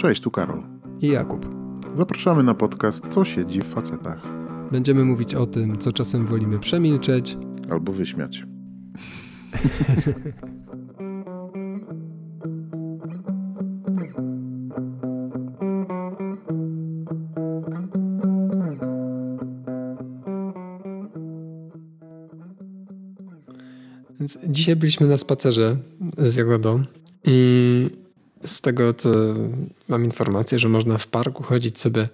Cześć, tu Karol. I Jakub. Zapraszamy na podcast Co siedzi w facetach. Będziemy mówić o tym, co czasem wolimy przemilczeć albo wyśmiać. Więc dzisiaj byliśmy na spacerze z Jagodą i z tego, co mam informację, że można w parku chodzić sobie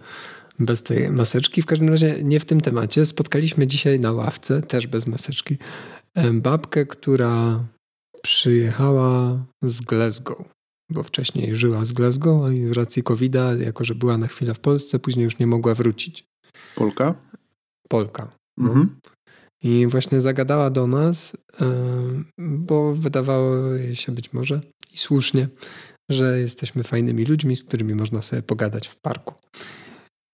bez tej maseczki. W każdym razie nie w tym temacie. Spotkaliśmy dzisiaj na ławce, też bez maseczki, babkę, która przyjechała z Glasgow, bo wcześniej żyła z Glasgow i z racji COVID-a, jako że była na chwilę w Polsce, później już nie mogła wrócić. Polka? Polka. No. Mhm. I właśnie zagadała do nas, bo wydawało jej się być może i słusznie, że jesteśmy fajnymi ludźmi, z którymi można sobie pogadać w parku.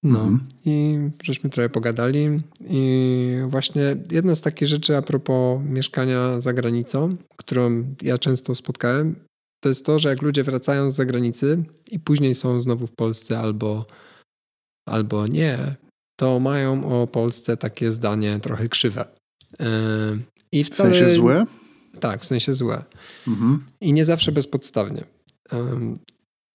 No mhm. i żeśmy trochę pogadali i właśnie jedna z takich rzeczy a propos mieszkania za granicą, którą ja często spotkałem, to jest to, że jak ludzie wracają z zagranicy i później są znowu w Polsce albo, albo nie, to mają o Polsce takie zdanie trochę krzywe. Yy, I wcale, w sensie złe? Tak, w sensie złe. Mhm. I nie zawsze bezpodstawnie.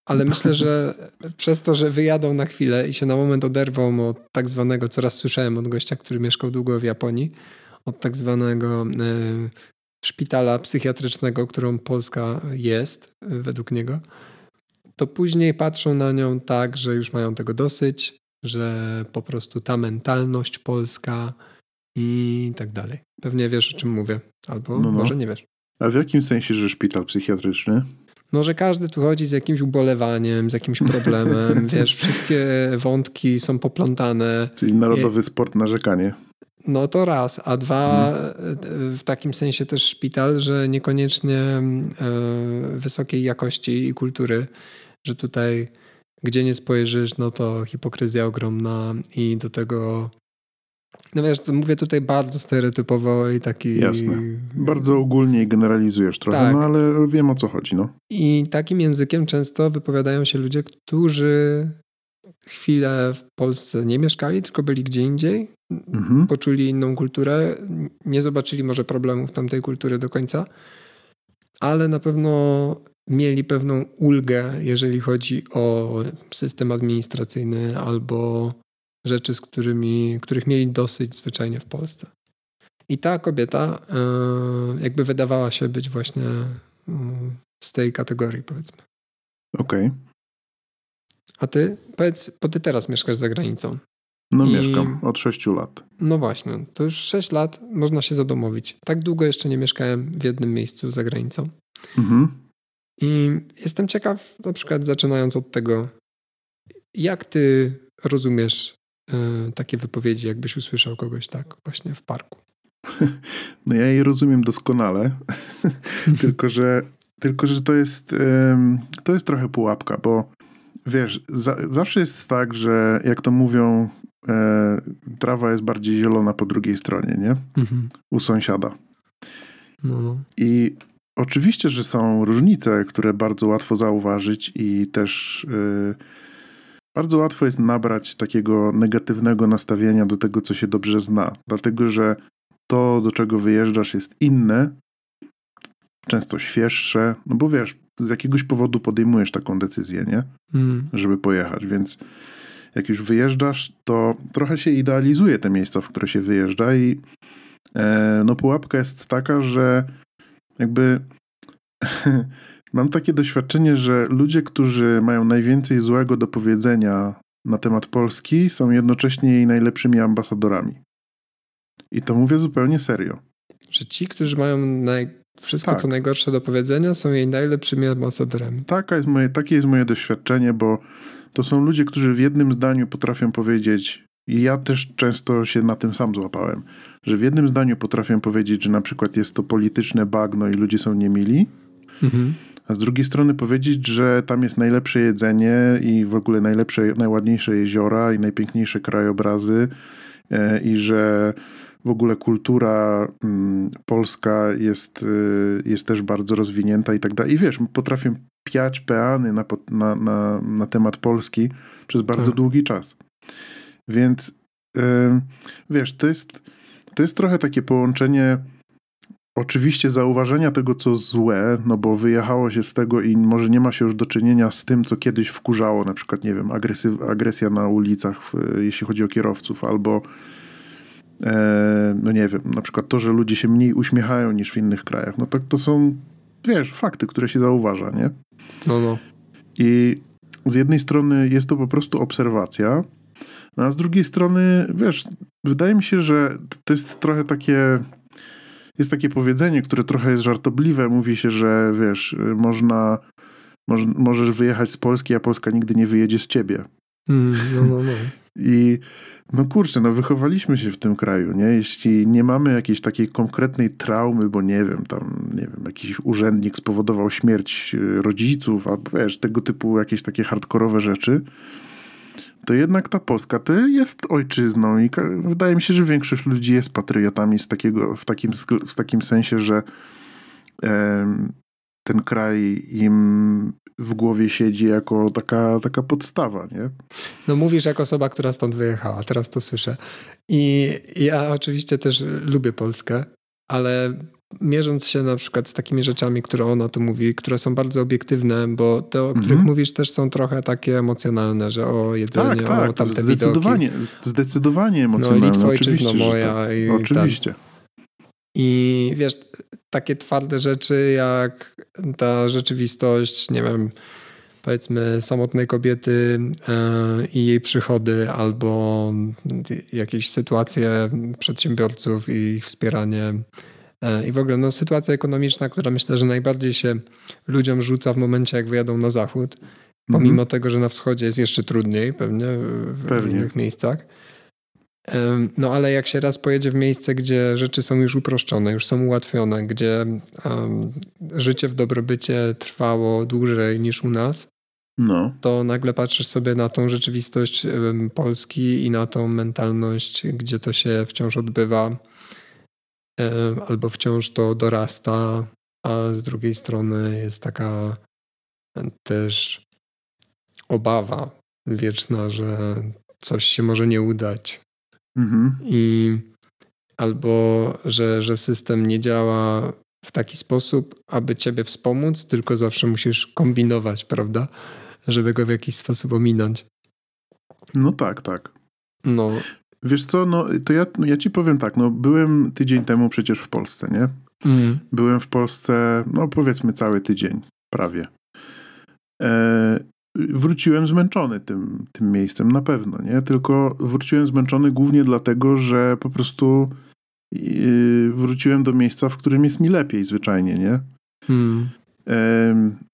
Ale myślę, że przez to, że wyjadą na chwilę i się na moment oderwą od tak zwanego, co raz słyszałem od gościa, który mieszkał długo w Japonii, od tak zwanego e, szpitala psychiatrycznego, którą Polska jest, według niego, to później patrzą na nią tak, że już mają tego dosyć, że po prostu ta mentalność polska i tak dalej. Pewnie wiesz, o czym mówię, albo no, no. może nie wiesz. A w jakim sensie, że szpital psychiatryczny? No, że każdy tu chodzi z jakimś ubolewaniem, z jakimś problemem, wiesz, wszystkie wątki są poplątane. Czyli narodowy sport narzekanie. No to raz, a dwa hmm. w takim sensie też szpital, że niekoniecznie e, wysokiej jakości i kultury, że tutaj gdzie nie spojrzysz, no to hipokryzja ogromna i do tego no wiesz, mówię tutaj bardzo stereotypowo i taki... Jasne. Bardzo ogólnie generalizujesz trochę, tak. no ale wiem o co chodzi, no. I takim językiem często wypowiadają się ludzie, którzy chwilę w Polsce nie mieszkali, tylko byli gdzie indziej, mhm. poczuli inną kulturę, nie zobaczyli może problemów tamtej kultury do końca, ale na pewno mieli pewną ulgę, jeżeli chodzi o system administracyjny albo rzeczy, z którymi, których mieli dosyć zwyczajnie w Polsce. I ta kobieta e, jakby wydawała się być właśnie mm, z tej kategorii, powiedzmy. Okej. Okay. A ty, powiedz, bo ty teraz mieszkasz za granicą. No I, mieszkam od 6 lat. No właśnie, to już 6 lat można się zadomowić. Tak długo jeszcze nie mieszkałem w jednym miejscu za granicą. Mhm. I jestem ciekaw, na przykład zaczynając od tego, jak ty rozumiesz takie wypowiedzi, jakbyś usłyszał kogoś tak właśnie w parku? No ja je rozumiem doskonale, tylko, że, tylko że to jest, to jest trochę pułapka, bo wiesz, za, zawsze jest tak, że jak to mówią, e, trawa jest bardziej zielona po drugiej stronie, nie? Mhm. U sąsiada. No, no. I oczywiście, że są różnice, które bardzo łatwo zauważyć i też... Y, bardzo łatwo jest nabrać takiego negatywnego nastawienia do tego, co się dobrze zna, dlatego że to, do czego wyjeżdżasz, jest inne, często świeższe, no bo wiesz, z jakiegoś powodu podejmujesz taką decyzję, nie? Mm. Żeby pojechać, więc jak już wyjeżdżasz, to trochę się idealizuje te miejsca, w które się wyjeżdża i e, no pułapka jest taka, że jakby Mam takie doświadczenie, że ludzie, którzy mają najwięcej złego do powiedzenia na temat Polski, są jednocześnie jej najlepszymi ambasadorami. I to mówię zupełnie serio. Że ci, którzy mają naj... wszystko, tak. co najgorsze do powiedzenia, są jej najlepszymi ambasadorami. Taka jest moje, takie jest moje doświadczenie, bo to są ludzie, którzy w jednym zdaniu potrafią powiedzieć, i ja też często się na tym sam złapałem, że w jednym zdaniu potrafią powiedzieć, że na przykład jest to polityczne bagno i ludzie są niemili, mhm a z drugiej strony powiedzieć, że tam jest najlepsze jedzenie i w ogóle najlepsze, najładniejsze jeziora i najpiękniejsze krajobrazy e, i że w ogóle kultura mm, polska jest, y, jest też bardzo rozwinięta i tak dalej. I wiesz, potrafię piać peany na, na, na, na temat Polski przez bardzo tak. długi czas. Więc y, wiesz, to jest, to jest trochę takie połączenie oczywiście zauważenia tego, co złe, no bo wyjechało się z tego i może nie ma się już do czynienia z tym, co kiedyś wkurzało, na przykład, nie wiem, agresyw, agresja na ulicach, jeśli chodzi o kierowców, albo e, no nie wiem, na przykład to, że ludzie się mniej uśmiechają niż w innych krajach. No to, to są, wiesz, fakty, które się zauważa, nie? No, no. I z jednej strony jest to po prostu obserwacja, no a z drugiej strony, wiesz, wydaje mi się, że to jest trochę takie jest takie powiedzenie, które trochę jest żartobliwe. Mówi się, że wiesz, można, moż, możesz wyjechać z Polski, a Polska nigdy nie wyjedzie z ciebie. Mm, no, no, no. I no kurczę, no wychowaliśmy się w tym kraju, nie? Jeśli nie mamy jakiejś takiej konkretnej traumy, bo nie wiem, tam, nie wiem, jakiś urzędnik spowodował śmierć e, rodziców, albo wiesz, tego typu jakieś takie hardkorowe rzeczy, to jednak ta Polska to jest ojczyzną i wydaje mi się, że większość ludzi jest patriotami z takiego, w, takim, w takim sensie, że ten kraj im w głowie siedzi jako taka, taka podstawa, nie? No mówisz jako osoba, która stąd wyjechała, teraz to słyszę. I ja oczywiście też lubię Polskę, ale mierząc się na przykład z takimi rzeczami, które ona tu mówi, które są bardzo obiektywne, bo te, o których mm -hmm. mówisz, też są trochę takie emocjonalne, że o jedzenie, tak, tak, o tamte zdecydowanie, widoki. Zdecydowanie emocjonalne. No Litwo ojczyzno moja. Tak. I oczywiście. I wiesz, takie twarde rzeczy jak ta rzeczywistość, nie wiem, powiedzmy samotnej kobiety e, i jej przychody, albo jakieś sytuacje przedsiębiorców i ich wspieranie I w ogóle no, sytuacja ekonomiczna, która myślę, że najbardziej się ludziom rzuca w momencie, jak wyjadą na zachód, pomimo mhm. tego, że na wschodzie jest jeszcze trudniej pewnie w pewnie. innych miejscach. No ale jak się raz pojedzie w miejsce, gdzie rzeczy są już uproszczone, już są ułatwione, gdzie um, życie w dobrobycie trwało dłużej niż u nas, no. to nagle patrzysz sobie na tą rzeczywistość Polski i na tą mentalność, gdzie to się wciąż odbywa albo wciąż to dorasta, a z drugiej strony jest taka też obawa wieczna, że coś się może nie udać. Mhm. I albo że, że system nie działa w taki sposób, aby ciebie wspomóc, tylko zawsze musisz kombinować, prawda? Żeby go w jakiś sposób ominąć. No tak, tak. No, Wiesz co, no to ja, no, ja ci powiem tak, no byłem tydzień temu przecież w Polsce, nie? Mm. Byłem w Polsce, no powiedzmy cały tydzień, prawie. E, wróciłem zmęczony tym, tym miejscem, na pewno, nie? Tylko wróciłem zmęczony głównie dlatego, że po prostu yy, wróciłem do miejsca, w którym jest mi lepiej zwyczajnie, nie? Mm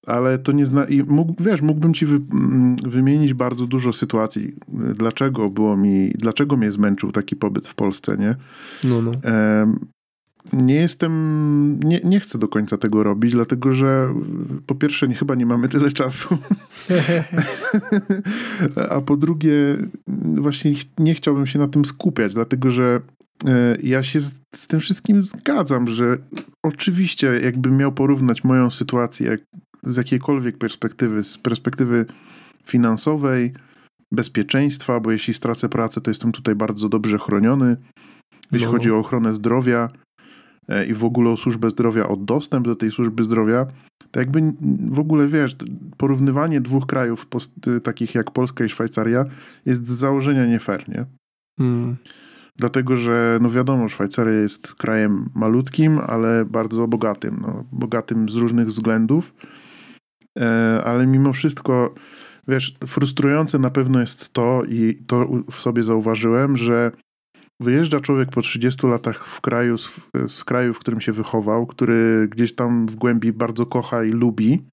ale to nie zna... I mógł, wiesz, mógłbym ci wy, mm, wymienić bardzo dużo sytuacji, dlaczego było mi, dlaczego mnie zmęczył taki pobyt w Polsce, nie? No, no. Nie jestem, nie, nie chcę do końca tego robić, dlatego że po pierwsze nie, chyba nie mamy tyle czasu, a po drugie właśnie nie chciałbym się na tym skupiać, dlatego że ja się z, z, tym wszystkim zgadzam, że oczywiście jakbym miał porównać moją sytuację jak, z jakiejkolwiek perspektywy, z perspektywy finansowej, bezpieczeństwa, bo jeśli stracę pracę, to jestem tutaj bardzo dobrze chroniony. Jeśli no. chodzi o ochronę zdrowia e, i w ogóle o służbę zdrowia, o dostęp do tej służby zdrowia, to jakby w ogóle wiesz, porównywanie dwóch krajów post, takich jak Polska i Szwajcaria jest z założenia nie fair, nie? Hmm. Dlatego, że no wiadomo, Szwajcaria jest krajem malutkim, ale bardzo bogatym. No, bogatym z różnych względów, e, ale mimo wszystko, wiesz, frustrujące na pewno jest to, i to w sobie zauważyłem, że wyjeżdża człowiek po 30 latach w kraju, z, z kraju, w którym się wychował, który gdzieś tam w głębi bardzo kocha i lubi,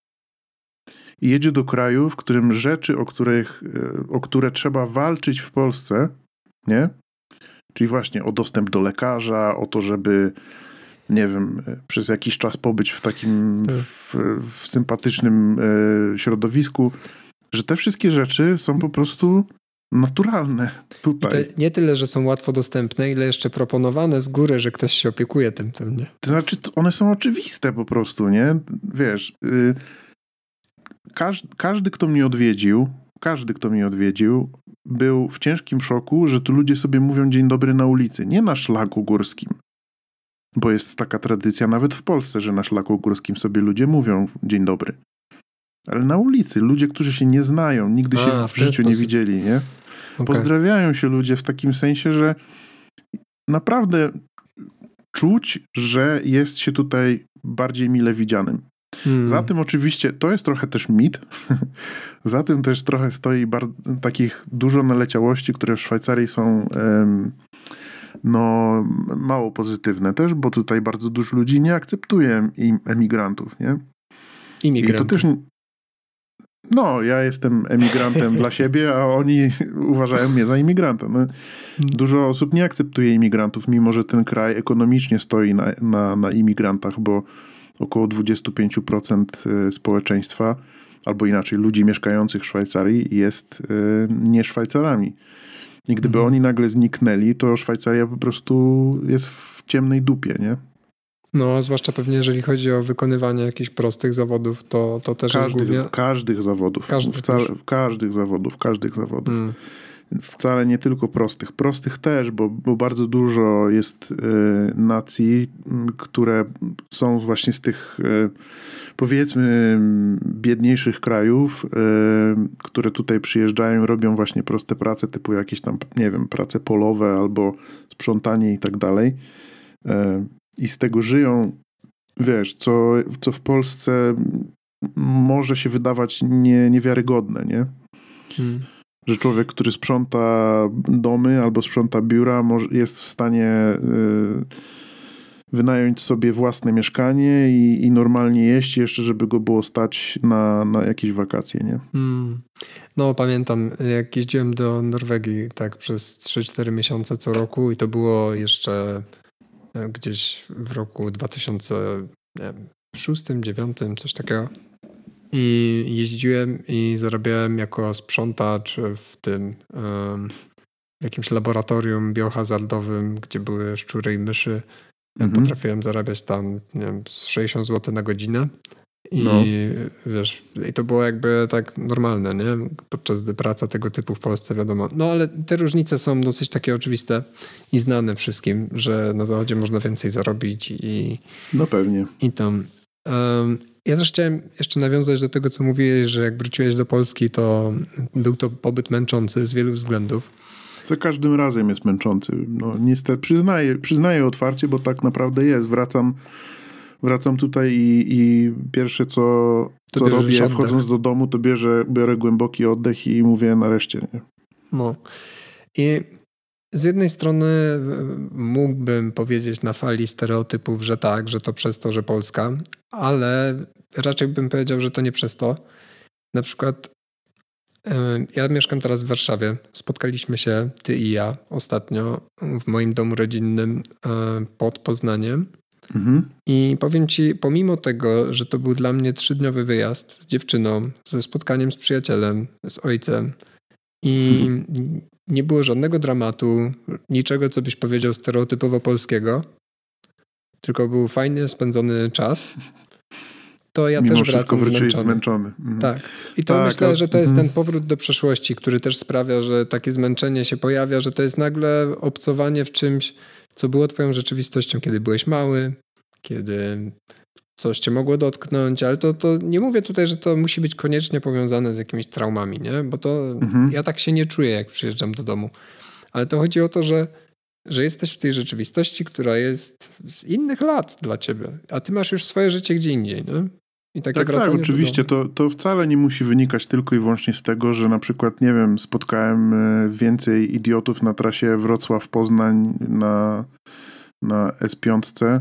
i jedzie do kraju, w którym rzeczy, o, których, e, o które trzeba walczyć w Polsce, nie? Czyli właśnie o dostęp do lekarza, o to, żeby nie wiem, przez jakiś czas pobyć w takim tak. w, w sympatycznym e, środowisku, że te wszystkie rzeczy są po prostu naturalne tutaj. nie tyle, że są łatwo dostępne, ile jeszcze proponowane z góry, że ktoś się opiekuje tym, tym nie? To znaczy, one są oczywiste po prostu, nie? Wiesz, yy, każdy, każdy, kto mnie odwiedził, każdy, kto mnie odwiedził, był w ciężkim szoku, że tu ludzie sobie mówią dzień dobry na ulicy, nie na szlaku górskim. Bo jest taka tradycja nawet w Polsce, że na szlaku górskim sobie ludzie mówią dzień dobry. Ale na ulicy, ludzie, którzy się nie znają, nigdy A, się w, w życiu sposób. nie widzieli, nie? Okay. Pozdrawiają się ludzie w takim sensie, że naprawdę czuć, że jest się tutaj bardziej mile widzianym. Hmm. Za tym oczywiście, to jest trochę też mit, za tym też trochę stoi bardzo, takich dużo naleciałości, które w Szwajcarii są um, no, mało pozytywne też, bo tutaj bardzo dużo ludzi nie akceptuje emigrantów, nie? Imigrantów. I to też, no, ja jestem emigrantem dla siebie, a oni uważają mnie za imigranta. No, dużo osób nie akceptuje imigrantów, mimo że ten kraj ekonomicznie stoi na, na, na imigrantach, bo około 25% y, społeczeństwa, albo inaczej ludzi mieszkających w Szwajcarii jest y, nie Szwajcarami. I gdyby mhm. oni nagle zniknęli, to Szwajcaria po prostu jest w ciemnej dupie, nie? No, zwłaszcza pewnie jeżeli chodzi o wykonywanie jakichś prostych zawodów, to, to też każdych, jest głównie... Każdych zawodów. Każdych, Wcale, każdych zawodów, każdych zawodów. Hmm. Wcale nie tylko prostych. Prostych też, bo, bo bardzo dużo jest y, nacji, które są właśnie z tych y, powiedzmy biedniejszych krajów, y, które tutaj przyjeżdżają, robią właśnie proste prace, typu jakieś tam, nie wiem, prace polowe albo sprzątanie i tak dalej i z tego żyją, wiesz, co, co w Polsce może się wydawać nie, niewiarygodne, nie? Hmm. Że człowiek, który sprząta domy albo sprząta biura, jest w stanie y, wynająć sobie własne mieszkanie i, i, normalnie jeść, jeszcze żeby go było stać na, na jakieś wakacje, nie? Hmm. No pamiętam, jak jeździłem do Norwegii tak przez 3-4 miesiące co roku i to było jeszcze E, gdzieś w roku 2006, 2009, coś takiego. I jeździłem i zarabiałem jako sprzątacz w tym w jakimś laboratorium biohazardowym, gdzie były szczury i myszy. Mhm. Potrafiłem zarabiać tam nie wiem, 60 zł na godzinę. I no. wiesz, i to było jakby tak normalne, nie? Podczas gdy praca tego typu w Polsce, wiadomo. No ale te różnice są dosyć takie oczywiste i znane wszystkim, że na zachodzie można więcej zarobić i. No pewnie. I tam. Um, ja też chciałem jeszcze nawiązać do tego, co mówiłeś, że jak wróciłeś do Polski, to był to pobyt męczący z wielu względów. Za każdym razem jest męczący. No niestety przyznaję, przyznaję otwarcie, bo tak naprawdę jest. Wracam wracam tutaj i, i pierwsze co, co robię oddech. wchodząc do domu, to bierze, biorę głęboki oddech i mówię nareszcie. Nie? No. I z jednej strony mógłbym powiedzieć na fali stereotypów, że tak, że to przez to, że Polska, ale raczej bym powiedział, że to nie przez to. Na przykład ja mieszkam teraz w Warszawie. Spotkaliśmy się, ty i ja, ostatnio w moim domu rodzinnym pod Poznaniem. Mhm. I powiem ci, pomimo tego, że to był dla mnie trzydniowy wyjazd z dziewczyną, ze spotkaniem z przyjacielem, z ojcem i mhm. Nie było żadnego dramatu, niczego, co byś powiedział stereotypowo polskiego, tylko był fajnie spędzony czas. To ja Mimo też wszystko wracam zmęczony. zmęczony. Mhm. Tak. I to tak, myślę, że to jest mhm. ten powrót do przeszłości, który też sprawia, że takie zmęczenie się pojawia, że to jest nagle obcowanie w czymś, co było twoją rzeczywistością, kiedy byłeś mały, kiedy coś cię mogło dotknąć, ale to, to nie mówię tutaj, że to musi być koniecznie powiązane z jakimiś traumami, nie? Bo to mhm. ja tak się nie czuję, jak przyjeżdżam do domu. Ale to chodzi o to, że, że jesteś w tej rzeczywistości, która jest z innych lat dla ciebie, a ty masz już swoje życie gdzie indziej, nie? I takie tak, tak, oczywiście. To, to wcale nie musi wynikać tylko i wyłącznie z tego, że na przykład, nie wiem, spotkałem e, więcej idiotów na trasie Wrocław-Poznań na, na S5 e,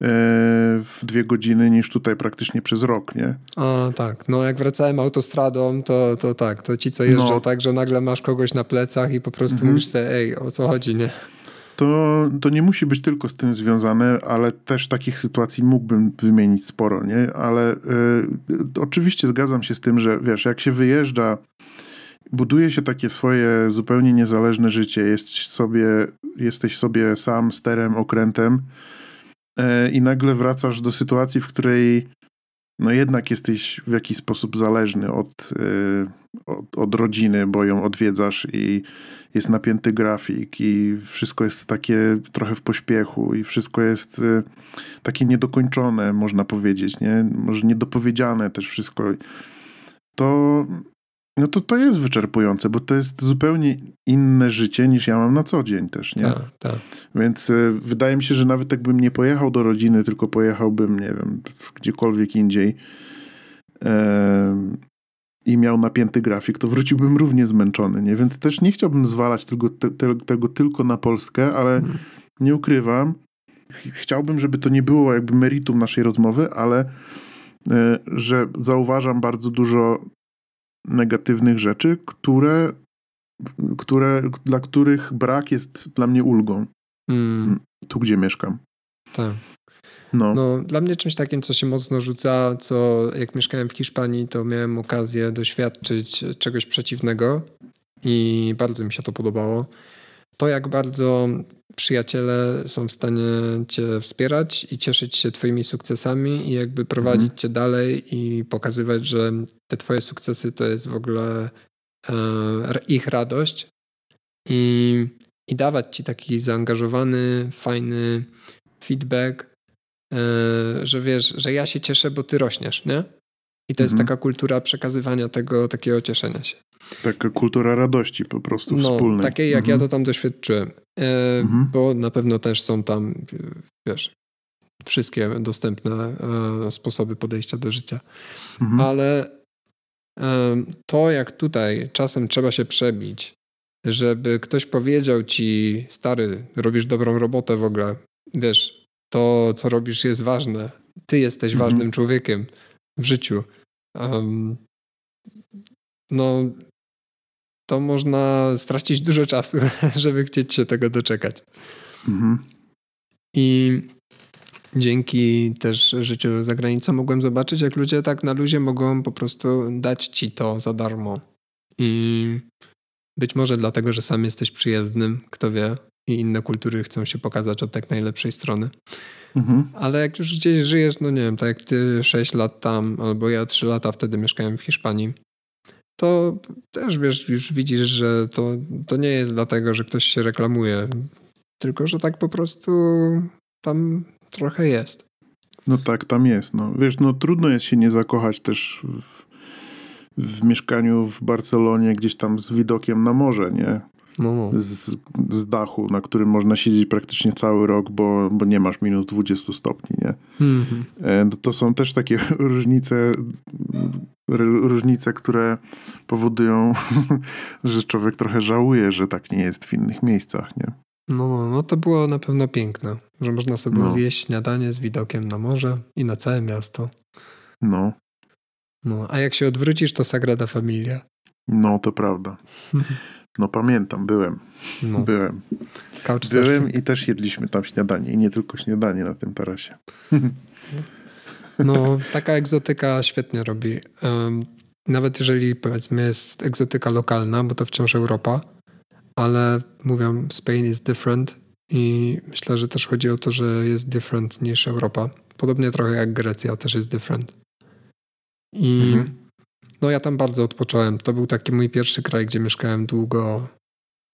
w dwie godziny niż tutaj praktycznie przez rok, nie? A tak, no jak wracałem autostradą, to, to tak, to ci co jeżdżą no. tak, że nagle masz kogoś na plecach i po prostu mhm. mówisz sobie, ej, o co chodzi, nie? to, to nie musi być tylko z tym związane, ale też takich sytuacji mógłbym wymienić sporo, nie? Ale y, oczywiście zgadzam się z tym, że wiesz, jak się wyjeżdża buduje się takie swoje zupełnie niezależne życie. Jesteś sobie, jesteś sobie sam sterem, okrętem e, i nagle wracasz do sytuacji, w której no jednak jesteś w jakiś sposób zależny od, e, od, od, rodziny, bo ją odwiedzasz i jest napięty grafik i wszystko jest takie trochę w pośpiechu i wszystko jest e, takie niedokończone, można powiedzieć, nie? Może niedopowiedziane też wszystko. To no to to jest wyczerpujące, bo to jest zupełnie inne życie niż ja mam na co dzień też, nie? Tak, tak. Więc y, wydaje mi się, że nawet jakbym nie pojechał do rodziny, tylko pojechałbym, nie wiem, gdziekolwiek indziej y, i miał napięty grafik, to wróciłbym równie zmęczony, nie? Więc też nie chciałbym zwalać tego, te, tego tylko na Polskę, ale hmm. nie ukrywam, chciałbym, żeby to nie było jakby meritum naszej rozmowy, ale y, że zauważam bardzo dużo negatywnych rzeczy, które, które, dla których brak jest dla mnie ulgą. Mm. Tu, gdzie mieszkam. Tak. No. no. dla mnie czymś takim, co się mocno rzuca, co jak mieszkałem w Hiszpanii, to miałem okazję doświadczyć czegoś przeciwnego i bardzo mi się to podobało. To, jak bardzo przyjaciele są w stanie cię wspierać i cieszyć się twoimi sukcesami i jakby prowadzić mhm. cię dalej i pokazywać, że te twoje sukcesy to jest w ogóle e, ich radość i, i dawać ci taki zaangażowany, fajny feedback, e, że wiesz, że ja się cieszę, bo ty rośniesz, nie? I to mhm. jest taka kultura przekazywania tego, takiego cieszenia się. Taka kultura radości po prostu no, wspólnej. Takiej, jak mhm. ja to tam doświadczyłem. E, mhm. Bo na pewno też są tam, wiesz, wszystkie dostępne e, sposoby podejścia do życia. Mhm. Ale e, to, jak tutaj czasem trzeba się przebić, żeby ktoś powiedział ci, stary, robisz dobrą robotę w ogóle, wiesz, to, co robisz jest ważne. Ty jesteś mhm. ważnym człowiekiem w życiu. Um, no, to można stracić dużo czasu, żeby chcieć się tego doczekać. Mhm. I dzięki też życiu za granicą mogłem zobaczyć, jak ludzie tak na luzie mogą po prostu dać ci to za darmo. I być może dlatego, że sam jesteś przyjezdnym, kto wie, i inne kultury chcą się pokazać od tak najlepszej strony. Mhm. Ale jak już gdzieś żyjesz, no nie wiem, tak jak ty 6 lat tam, albo ja 3 lata wtedy mieszkałem w Hiszpanii, to też wiesz, już widzisz, że to, to nie jest dlatego, że ktoś się reklamuje, tylko że tak po prostu tam trochę jest. No tak, tam jest. No. Wiesz, no trudno jest się nie zakochać też w, w mieszkaniu w Barcelonie, gdzieś tam z widokiem na morze, nie? No, no. Z, z dachu, na którym można siedzieć praktycznie cały rok, bo, bo nie masz minus 20 stopni, nie? Mm-hmm. To są też takie różnice, różnice, które powodują, że człowiek trochę żałuje, że tak nie jest w innych miejscach, nie? No, no, no to było na pewno piękne, że można sobie no. zjeść śniadanie z widokiem na morze i na całe miasto. No. No, a jak się odwrócisz, to Sagrada Familia. No, to prawda. No pamiętam, byłem. No. Byłem. byłem i też jedliśmy tam śniadanie. I nie tylko śniadanie na tym tarasie. No, taka egzotyka świetnie robi. Nawet jeżeli powiedzmy jest egzotyka lokalna, bo to wciąż Europa, ale mówią Spain is different i myślę, że też chodzi o to, że jest different niż Europa. Podobnie trochę jak Grecja też jest different. I mhm. No ja tam bardzo odpocząłem. To był taki mój pierwszy kraj, gdzie mieszkałem długo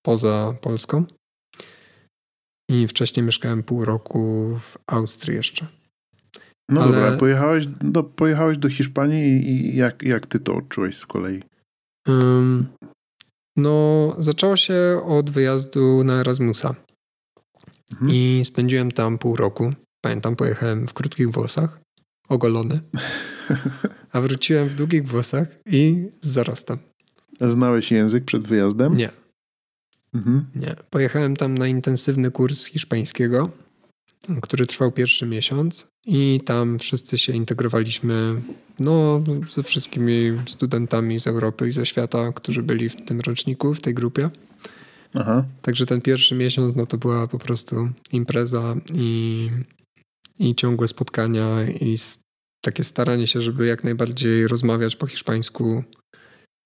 poza Polską. I wcześniej mieszkałem pół roku w Austrii jeszcze. No Ale... dobra, pojechałeś do, pojechałeś do Hiszpanii i jak, jak ty to odczułeś z kolei? Um, no, zaczęło się od wyjazdu na Erasmusa. Mhm. I spędziłem tam pół roku. Pamiętam, pojechałem w krótkich włosach, ogolony. A wróciłem w długich włosach i z zarostem. A znałeś język przed wyjazdem? Nie. Mhm. Nie. Pojechałem tam na intensywny kurs hiszpańskiego, który trwał pierwszy miesiąc i tam wszyscy się integrowaliśmy no, ze wszystkimi studentami z Europy i ze świata, którzy byli w tym roczniku, w tej grupie. Aha. Także ten pierwszy miesiąc no, to była po prostu impreza i, i ciągłe spotkania i takie staranie się, żeby jak najbardziej rozmawiać po hiszpańsku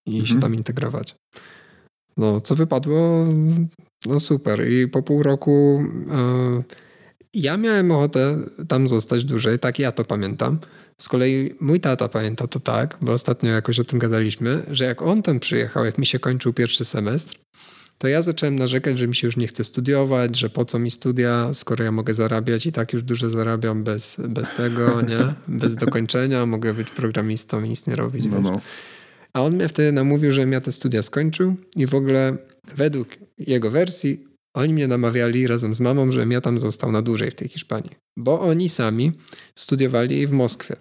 i mhm. się tam integrować. No, co wypadło, no super. I po pół roku e, ja miałem ochotę tam zostać dłużej, tak ja to pamiętam. Z kolei mój tata pamięta to tak, bo ostatnio jakoś o tym gadaliśmy, że jak on tam przyjechał, jak mi się kończył pierwszy semestr, to ja zacząłem narzekać, że mi się już nie chce studiować, że po co mi studia, skoro ja mogę zarabiać i tak już dużo zarabiam bez, bez tego, nie? Bez dokończenia, mogę być programistą i nic nie robić. No, no. A on mnie wtedy namówił, że ja te studia skończył i w ogóle według jego wersji oni mnie namawiali razem z mamą, żebym ja tam został na dłużej w tej Hiszpanii. Bo oni sami studiowali w Moskwie.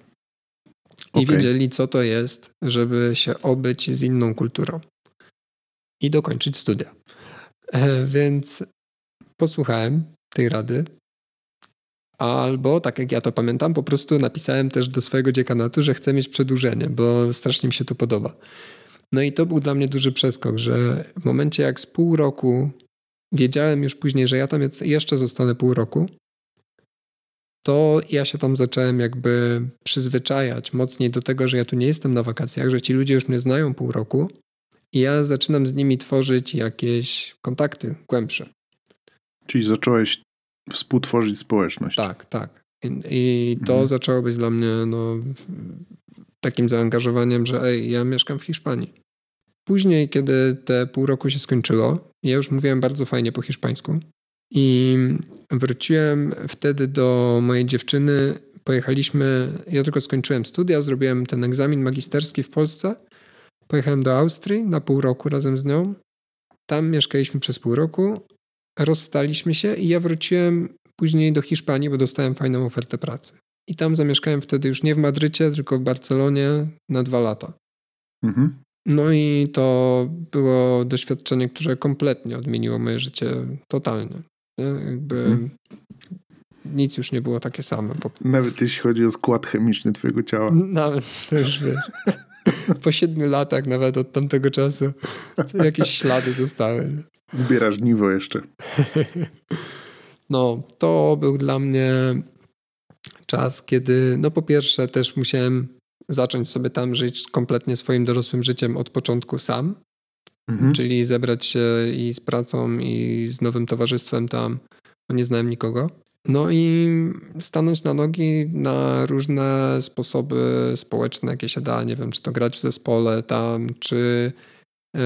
I okay. wiedzieli, co to jest, żeby się obyć z inną kulturą i dokończyć studia. E, więc posłuchałem tej rady. Albo, tak jak ja to pamiętam, po prostu napisałem też do swojego dziekanatu, że chcę mieć przedłużenie, bo strasznie mi się to podoba. No i to był dla mnie duży przeskok, że w momencie jak z pół roku wiedziałem już później, że ja tam jeszcze zostanę pół roku, to ja się tam zacząłem jakby przyzwyczajać mocniej do tego, że ja tu nie jestem na wakacjach, że ci ludzie już mnie znają pół roku i ja zaczynam z nimi tworzyć jakieś kontakty głębsze. Czyli zacząłeś współtworzyć społeczność. Tak, tak. I, i to mhm. zaczęło być dla mnie no, takim zaangażowaniem, że ej, ja mieszkam w Hiszpanii. Później, kiedy te pół roku się skończyło, ja już mówiłem bardzo fajnie po hiszpańsku i wróciłem wtedy do mojej dziewczyny. Pojechaliśmy, ja tylko skończyłem studia, zrobiłem ten egzamin magisterski w Polsce. Pojechałem do Austrii na pół roku razem z nią. Tam mieszkaliśmy przez pół roku, rozstaliśmy się i ja wróciłem później do Hiszpanii, bo dostałem fajną ofertę pracy. I tam zamieszkałem wtedy już nie w Madrycie, tylko w Barcelonie na dwa lata. Mhm. No i to było doświadczenie, które kompletnie odmieniło moje życie totalnie. Nie? Jakby hmm. nic już nie było takie same. Bo... Nawet jeśli chodzi o skład chemiczny twojego ciała. Nawet też wiesz. po siedmiu latach nawet od tamtego czasu jakieś ślady zostały. Zbierasz żniwo jeszcze. No, to był dla mnie czas, kiedy no po pierwsze też musiałem zacząć sobie tam żyć kompletnie swoim dorosłym życiem od początku sam. Mhm. Czyli zebrać się i z pracą, i z nowym towarzystwem tam, bo nie znałem nikogo. No i stanąć na nogi na różne sposoby społeczne, jakie się da. Nie wiem, czy to grać w zespole tam, czy yy,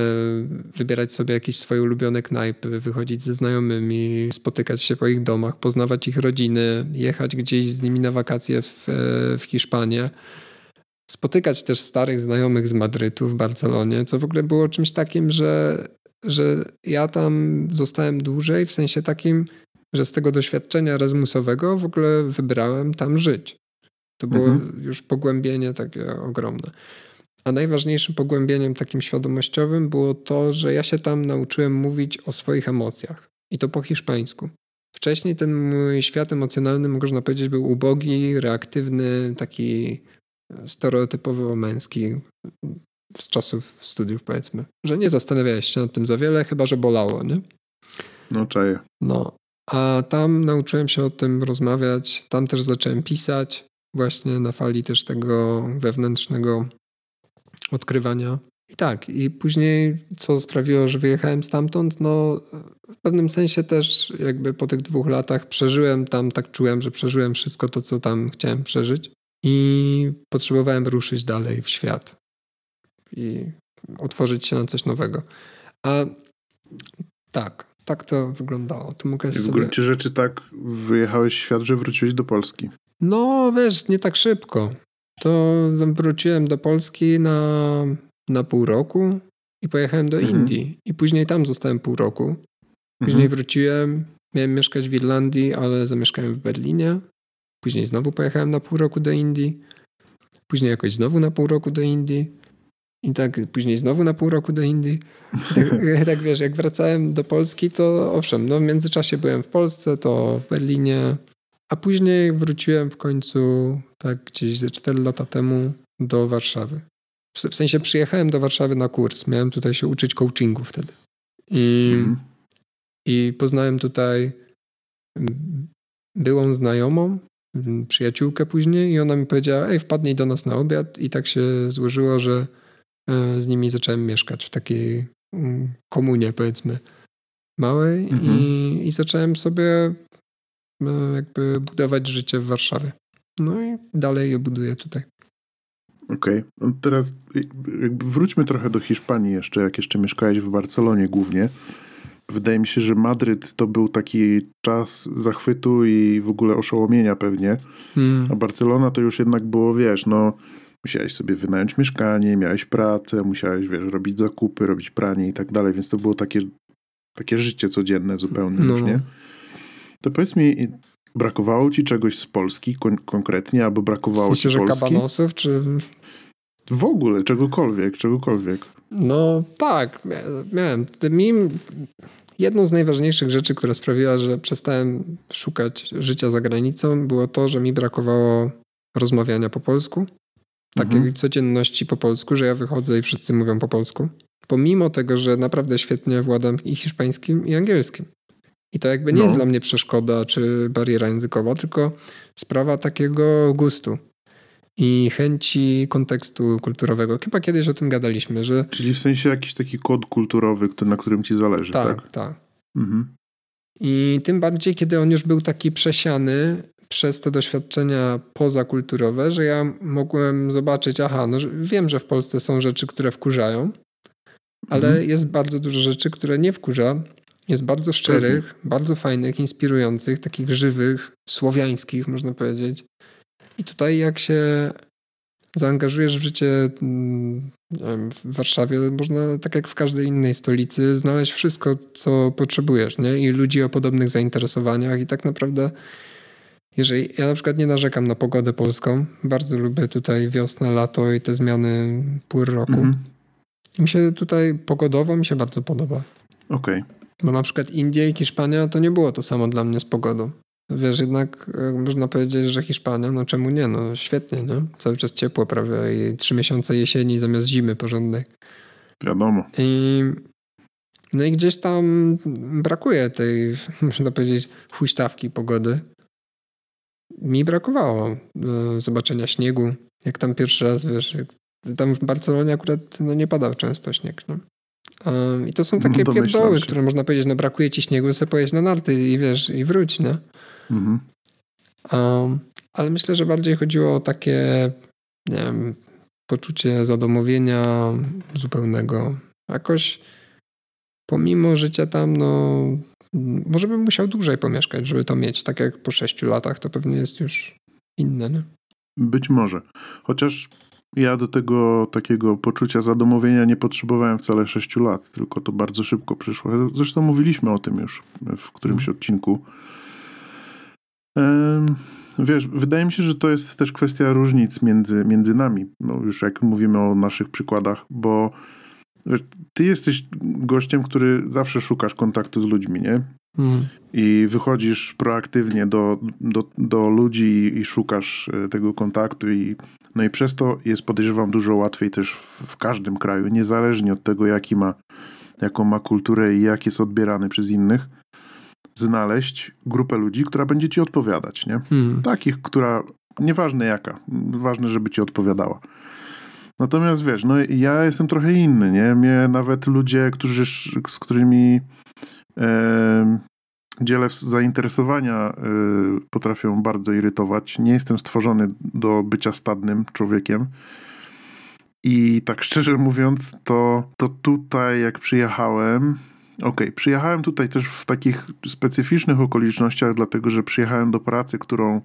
wybierać sobie jakieś swoje ulubione knajpy, wychodzić ze znajomymi, spotykać się po ich domach, poznawać ich rodziny, jechać gdzieś z nimi na wakacje w, w Hiszpanię spotykać też starych znajomych z Madrytu w Barcelonie, co w ogóle było czymś takim, że, że ja tam zostałem dłużej, w sensie takim, że z tego doświadczenia Erasmusowego w ogóle wybrałem tam żyć. To było mhm. już pogłębienie takie ogromne. A najważniejszym pogłębieniem takim świadomościowym było to, że ja się tam nauczyłem mówić o swoich emocjach. I to po hiszpańsku. Wcześniej ten mój świat emocjonalny, można powiedzieć, był ubogi, reaktywny, taki stereotypowo męski z czasów studiów, powiedzmy. Że nie zastanawiałeś się nad tym za wiele, chyba że bolało, nie? No, czaję. No. A tam nauczyłem się o tym rozmawiać, tam też zacząłem pisać, właśnie na fali też tego wewnętrznego odkrywania. I tak, i później co sprawiło, że wyjechałem stamtąd, no w pewnym sensie też jakby po tych dwóch latach przeżyłem tam, tak czułem, że przeżyłem wszystko to, co tam chciałem przeżyć i potrzebowałem ruszyć dalej w świat i otworzyć się na coś nowego. A tak, tak to wyglądało. To mogę I w sobie... gruncie rzeczy tak wyjechałeś w świat, że wróciłeś do Polski. No wiesz, nie tak szybko. To wróciłem do Polski na, na pół roku i pojechałem do mhm. Indii. I później tam zostałem pół roku. Później mhm. wróciłem, miałem mieszkać w Irlandii, ale zamieszkałem w Berlinie. Później znowu pojechałem na pół roku do Indii. Później jakoś znowu na pół roku do Indii. I tak później znowu na pół roku do Indii. Tak, tak, wiesz, jak wracałem do Polski, to owszem, no w międzyczasie byłem w Polsce, to w Berlinie, a później wróciłem w końcu tak gdzieś ze 4 lata temu do Warszawy. W, w sensie przyjechałem do Warszawy na kurs. Miałem tutaj się uczyć coachingu wtedy. I, mhm. i poznałem tutaj byłą znajomą, przyjaciółkę później i ona mi powiedziała, ej, wpadnij do nas na obiad i tak się złożyło, że z nimi zacząłem mieszkać w takiej mm, komunie, powiedzmy, małej mhm. i, i zacząłem sobie jakby budować życie w Warszawie. No i dalej je buduję tutaj. Okej, okay. no teraz wróćmy trochę do Hiszpanii jeszcze, jak jeszcze mieszkałeś w Barcelonie głównie. Wydaje mi się, że Madryt to był taki czas zachwytu i w ogóle oszołomienia pewnie. Hmm. A Barcelona to już jednak było, wiesz, no musiałeś sobie wynająć mieszkanie, miałeś pracę, musiałeś, wiesz, robić zakupy, robić pranie i tak dalej, więc to było takie, takie życie codzienne zupełnie no. już, nie? To powiedz mi, brakowało ci czegoś z Polski kon konkretnie, albo brakowało w sensie, ci Polski? że kabanosów, czy... W ogóle, czegokolwiek, czegokolwiek. No tak, miałem. Mi jedną z najważniejszych rzeczy, która sprawiła, że przestałem szukać życia za granicą, było to, że mi brakowało rozmawiania po polsku. Takiej mhm. codzienności po polsku, że ja wychodzę i wszyscy mówią po polsku. Pomimo tego, że naprawdę świetnie władam i hiszpańskim, i angielskim. I to jakby nie no. jest dla mnie przeszkoda czy bariera językowa, tylko sprawa takiego gustu i chęci kontekstu kulturowego. Chyba kiedyś o tym gadaliśmy, że... Czyli w sensie jakiś taki kod kulturowy, na którym ci zależy, tak? Tak, tak. Mhm. I tym bardziej, kiedy on już był taki przesiany przez te doświadczenia pozakulturowe, że ja mogłem zobaczyć, aha, no wiem, że w Polsce są rzeczy, które wkurzają, ale mhm. jest bardzo dużo rzeczy, które nie wkurza. Jest bardzo szczerych, mhm. bardzo fajnych, inspirujących, takich żywych, słowiańskich, można powiedzieć. I tutaj jak się zaangażujesz w życie mm, wiem, w Warszawie, można tak jak w każdej innej stolicy znaleźć wszystko, co potrzebujesz, nie? I ludzi o podobnych zainteresowaniach i tak naprawdę jeżeli ja na przykład nie narzekam na pogodę polską, bardzo lubię tutaj wiosnę, lato i te zmiany pór roku. Mhm. Mi się tutaj pogodowo mi się bardzo podoba. Okej. Okay. Bo na przykład Indie i Hiszpania to nie było to samo dla mnie z pogodą. Wiesz, jednak e, można powiedzieć, że Hiszpania, no czemu nie? No świetnie, nie? Cały czas ciepło prawie i trzy miesiące jesieni zamiast zimy porządnej. Wiadomo. I, no i gdzieś tam brakuje tej, można powiedzieć, huśtawki pogody. Mi brakowało e, zobaczenia śniegu. Jak tam pierwszy raz, wiesz, tam w Barcelonie akurat no, nie padał często śnieg, nie? I to są takie no, pierdoły, które można powiedzieć, no brakuje ci śniegu, sobie pojeść na narty i wiesz, i wróć, nie? Mhm. Um, ale myślę, że bardziej chodziło o takie, nie wiem, poczucie zadomowienia zupełnego. Jakoś pomimo życia tam, no może bym musiał dłużej pomieszkać, żeby to mieć. Tak jak po sześciu latach, to pewnie jest już inne, nie? Być może. Chociaż ja do tego takiego poczucia zadomowienia nie potrzebowałem wcale 6 lat, tylko to bardzo szybko przyszło. Zresztą mówiliśmy o tym już w którymś mhm. odcinku. Wiesz, wydaje mi się, że to jest też kwestia różnic między, między nami, no już jak mówimy o naszych przykładach, bo wiesz, ty jesteś gościem, który zawsze szukasz kontaktu z ludźmi, nie? Mm. I wychodzisz proaktywnie do, do, do ludzi i szukasz e, tego kontaktu i no i przez to jest podejrzewam dużo łatwiej też w, w każdym kraju, niezależnie od tego jaki ma, jaką ma kulturę i jak jest odbierany przez innych, znaleźć grupę ludzi, która będzie ci odpowiadać, nie? Hmm. Takich, która, nieważne jaka, ważne, żeby ci odpowiadała. Natomiast wiesz, no ja jestem trochę inny, nie? Mnie nawet ludzie, którzy, z którymi e, dzielę zainteresowania, e, potrafią bardzo irytować. Nie jestem stworzony do bycia stadnym człowiekiem. I tak szczerze mówiąc, to, to tutaj jak przyjechałem, Okej, okay. przyjechałem tutaj też w takich specyficznych okolicznościach, dlatego że przyjechałem do pracy, którą,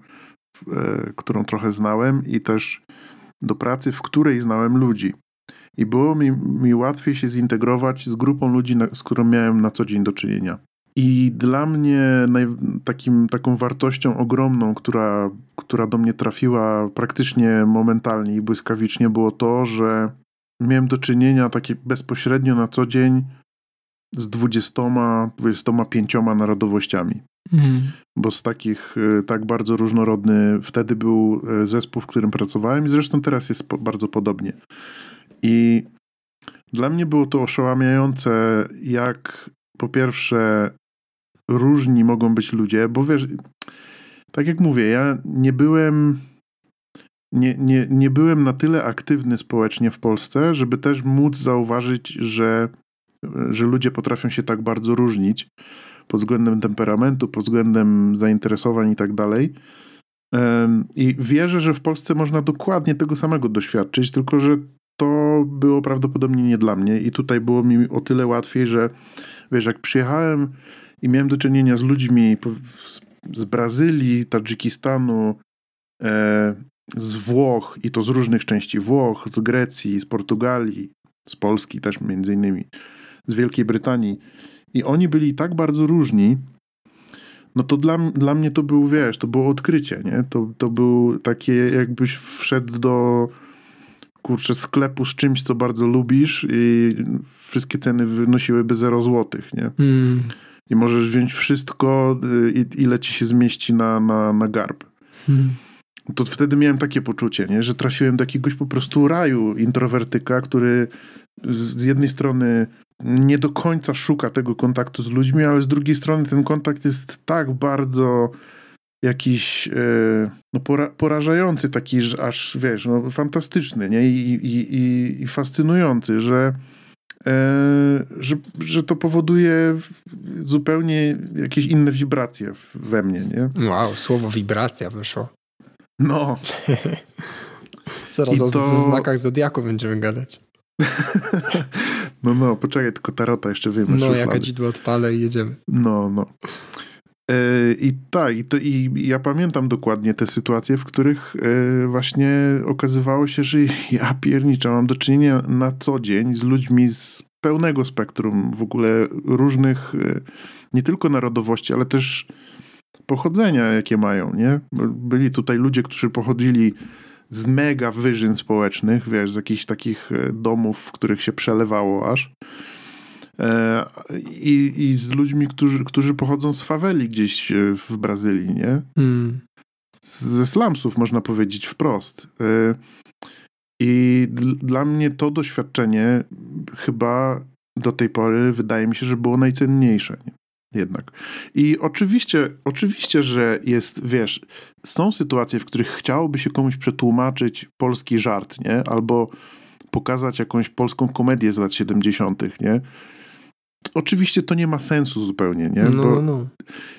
e, którą trochę znałem i też do pracy, w której znałem ludzi. I było mi, mi łatwiej się zintegrować z grupą ludzi, na, z którą miałem na co dzień do czynienia. I dla mnie naj, takim, taką wartością ogromną, która, która do mnie trafiła praktycznie momentalnie i błyskawicznie, było to, że miałem do czynienia takie bezpośrednio na co dzień z 20, 25 narodowościami. Mhm. Bo z takich e, tak bardzo różnorodny wtedy był e, zespół, w którym pracowałem i zresztą teraz jest bardzo podobnie. I dla mnie było to oszałamiające, jak po pierwsze różni mogą być ludzie, bo wiesz, tak jak mówię, ja nie byłem nie, nie, nie byłem na tyle aktywny społecznie w Polsce, żeby też móc zauważyć, że, że ludzie potrafią się tak bardzo różnić pod względem temperamentu, pod względem zainteresowań i tak dalej. I wierzę, że w Polsce można dokładnie tego samego doświadczyć, tylko że to było prawdopodobnie nie dla mnie i tutaj było mi o tyle łatwiej, że wiesz, jak przyjechałem i miałem do czynienia z ludźmi z Brazylii, Tadżykistanu, e, z Włoch i to z różnych części Włoch, z Grecji, z Portugalii, z Polski też między innymi, z Wielkiej Brytanii i oni byli tak bardzo różni, no to dla, dla mnie to był, wiesz, to było odkrycie, nie? To, to był takie, jakbyś wszedł do kurczę, sklepu z czymś, co bardzo lubisz i wszystkie ceny wynosiłyby 0 złotych, nie? Mm. I możesz wziąć wszystko, y, ile ci się zmieści na, na, na garb. Mm. To wtedy miałem takie poczucie, nie? że trafiłem do jakiegoś po prostu raju introwertyka, który z jednej strony nie do końca szuka tego kontaktu z ludźmi, ale z drugiej strony ten kontakt jest tak bardzo jakiś e, no, pora, porażający, taki że aż, wiesz, no, fantastyczny nie? I, i, i, i fascynujący, że, e, że, że to powoduje zupełnie jakieś inne wibracje we mnie. Nie? Wow, słowo wibracja wyszło. No. Zaraz I o to... znakach Zodiaku będziemy gadać. no, no, poczekaj, tylko tarota jeszcze wiem. No, jak kadzidło odpalę i jedziemy. No, no. E, I tak, i, to, i ja pamiętam dokładnie te sytuacje, w których e, właśnie okazywało się, że ja pierniczę, mam do czynienia na co dzień z ludźmi z pełnego spektrum w ogóle różnych, e, nie tylko narodowości, ale też pochodzenia, jakie mają, nie? Byli tutaj ludzie, którzy pochodzili z mega wyżyn społecznych, wiesz, z jakichś takich domów, w których się przelewało aż. E, I, i z ludźmi, którzy, którzy pochodzą z faweli gdzieś e, w Brazylii, nie? Mm. Ze slumsów, można powiedzieć wprost. E, I dla mnie to doświadczenie chyba do tej pory wydaje mi się, że było najcenniejsze. Nie? Jednak. I oczywiście, oczywiście, że jest, wiesz, są sytuacje, w których chciałoby się komuś przetłumaczyć polski żart, nie? Albo pokazać jakąś polską komedię z lat 70., nie? oczywiście to nie ma sensu zupełnie, nie? No, Bo no.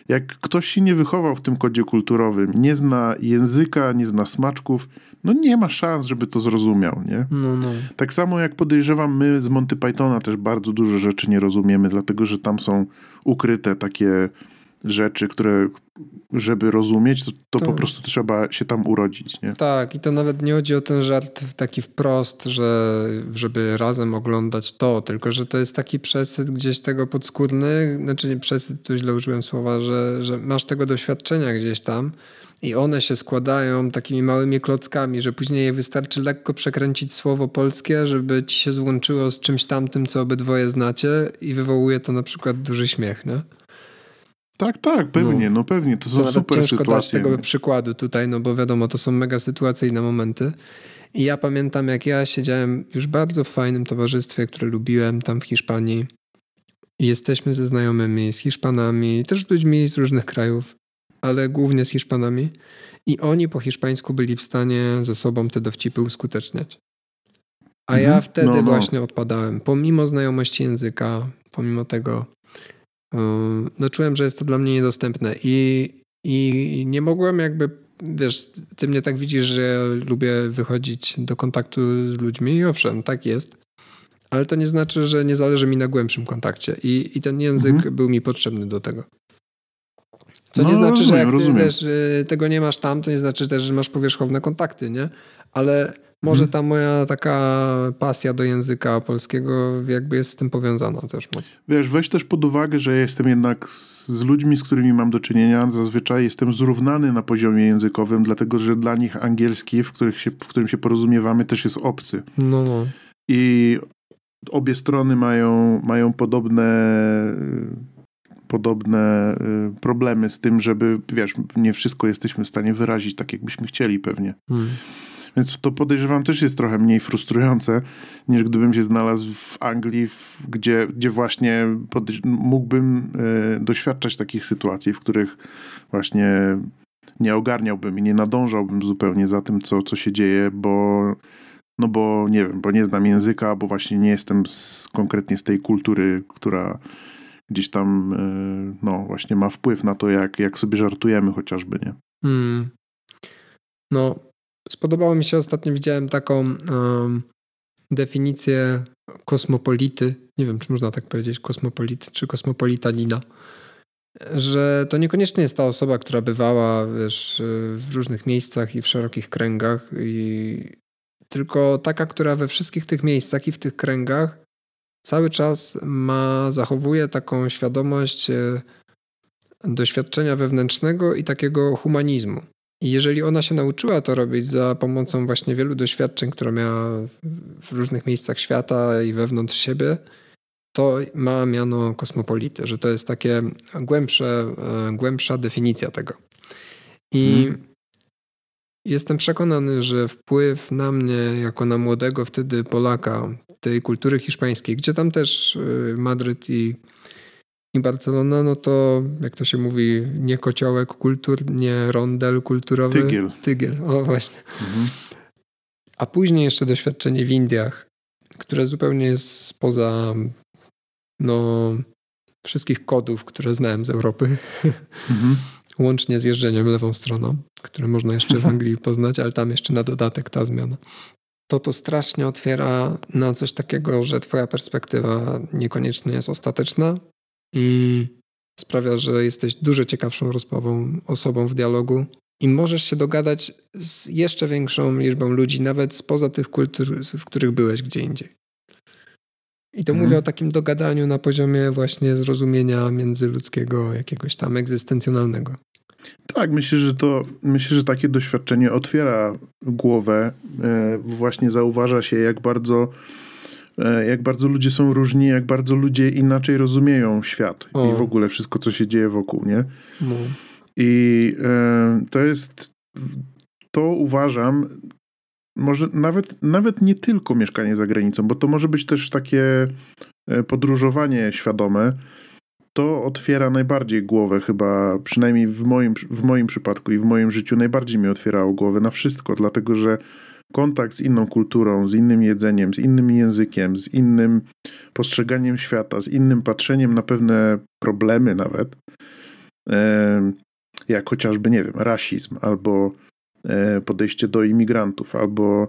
jak ktoś się nie wychował w tym kodzie kulturowym, nie zna języka, nie zna smaczków, no nie ma szans, żeby to zrozumiał, nie? No, no. Tak samo jak podejrzewam, my z Monty Pythona też bardzo dużo rzeczy nie rozumiemy, dlatego że tam są ukryte takie rzeczy, które żeby rozumieć, to, to po tak. prostu trzeba się tam urodzić. Nie? Tak, i to nawet nie chodzi o ten żart taki wprost, że żeby razem oglądać to, tylko że to jest taki przesyt gdzieś tego podskórny, znaczy nie przesyt, tu źle użyłem słowa, że, że masz tego doświadczenia gdzieś tam i one się składają takimi małymi klockami, że później wystarczy lekko przekręcić słowo polskie, żeby ci się złączyło z czymś tamtym, co obydwoje znacie i wywołuje to na przykład duży śmiech, nie? Tak, tak, pewnie, no, no pewnie. To są super ciężko sytuacje. dać tego przykładu tutaj, no bo wiadomo, to są mega sytuacyjne momenty. I ja pamiętam, jak ja siedziałem już bardzo w fajnym towarzystwie, które lubiłem tam w Hiszpanii. I jesteśmy ze znajomymi, z Hiszpanami, też ludźmi z różnych krajów, ale głównie z Hiszpanami. I oni po hiszpańsku byli w stanie ze sobą te dowcipy uskuteczniać. A mhm. ja wtedy no, no. właśnie odpadałem. Pomimo znajomości języka, pomimo tego, no czułem, że jest to dla mnie niedostępne i, i nie mogłem jakby, wiesz, ty mnie tak widzisz, że ja lubię wychodzić do kontaktu z ludźmi i owszem, tak jest, ale to nie znaczy, że nie zależy mi na głębszym kontakcie i, i ten język mhm. był mi potrzebny do tego. Co no, nie znaczy, rozumiem, że jak ty rozumiem. wiesz, tego nie masz tam, to nie znaczy też, że masz powierzchowne kontakty, nie? Ale może mhm. ta moja taka pasja do języka polskiego jakby jest z tym powiązana też mocno. Wiesz, weź też pod uwagę, że jestem jednak z ludźmi, z którymi mam do czynienia, zazwyczaj jestem zrównany na poziomie językowym, dlatego że dla nich angielski, w, których się, w którym się porozumiewamy, też jest obcy. No, no. I obie strony mają, mają podobne podobne y, problemy z tym, żeby, wiesz, nie wszystko jesteśmy w stanie wyrazić tak, jakbyśmy chcieli pewnie. Hmm. Więc to podejrzewam też jest trochę mniej frustrujące, niż gdybym się znalazł w Anglii, w, gdzie, gdzie właśnie mógłbym e, doświadczać takich sytuacji, w których właśnie nie ogarniałbym i nie nadążałbym zupełnie za tym, co, co się dzieje, bo no bo nie wiem, bo nie znam języka, bo właśnie nie jestem z, konkretnie z tej kultury, która gdzieś tam e, no właśnie ma wpływ na to, jak, jak sobie żartujemy chociażby, nie? Hmm. No, spodobało mi się ostatnio, widziałem taką um, definicję kosmopolity, nie wiem, czy można tak powiedzieć, kosmopolity czy kosmopolitanina, że to niekoniecznie jest ta osoba, która bywała wiesz, w różnych miejscach i w szerokich kręgach, i tylko taka, która we wszystkich tych miejscach i w tych kręgach cały czas ma, zachowuje taką świadomość e, doświadczenia wewnętrznego i takiego humanizmu. I jeżeli ona się nauczyła to robić za pomocą właśnie wielu doświadczeń, które miała w różnych miejscach świata i wewnątrz siebie, to ma miano kosmopolity, że to jest takie głębsze, e, głębsza definicja tego. I hmm. jestem przekonany, że wpływ na mnie, jako na młodego wtedy Polaka, tej kultury hiszpańskiej, gdzie tam też e, Madryt i i Barcelona, no to jak to się mówi, nie kociołek kultur, nie rondel kulturowy. Tygiel. Tygiel, o właśnie. Mhm. A później jeszcze doświadczenie w Indiach, które zupełnie jest poza no, wszystkich kodów, które znałem z Europy. Mhm. Łącznie z jeżdżeniem lewą stroną, które można jeszcze w Anglii poznać, ale tam jeszcze na dodatek ta zmiana. To to strasznie otwiera na coś takiego, że twoja perspektywa niekoniecznie jest ostateczna, i sprawia, że jesteś dużo ciekawszą rozmową osobą w dialogu i możesz się dogadać z jeszcze większą liczbą ludzi, nawet spoza tych kultur, w których byłeś gdzie indziej. I to mhm. mówię o takim dogadaniu na poziomie właśnie zrozumienia międzyludzkiego, jakiegoś tam egzystencjonalnego. Tak, myślę, że to myślę, że takie doświadczenie otwiera głowę. E, właśnie zauważa się, jak bardzo E, jak bardzo ludzie są różni, jak bardzo ludzie inaczej rozumieją świat o. i w ogóle wszystko, co się dzieje wokół, nie? No. I e, to jest, to uważam, może nawet, nawet nie tylko mieszkanie za granicą, bo to może być też takie podróżowanie świadome. To otwiera najbardziej głowę, chyba przynajmniej w moim, w moim przypadku i w moim życiu najbardziej mi otwierało głowę na wszystko, dlatego że kontakt z inną kulturą, z innym jedzeniem, z innym językiem, z innym postrzeganiem świata, z innym patrzeniem na pewne problemy nawet, jak chociażby, nie wiem, rasizm, albo e, podejście do imigrantów, albo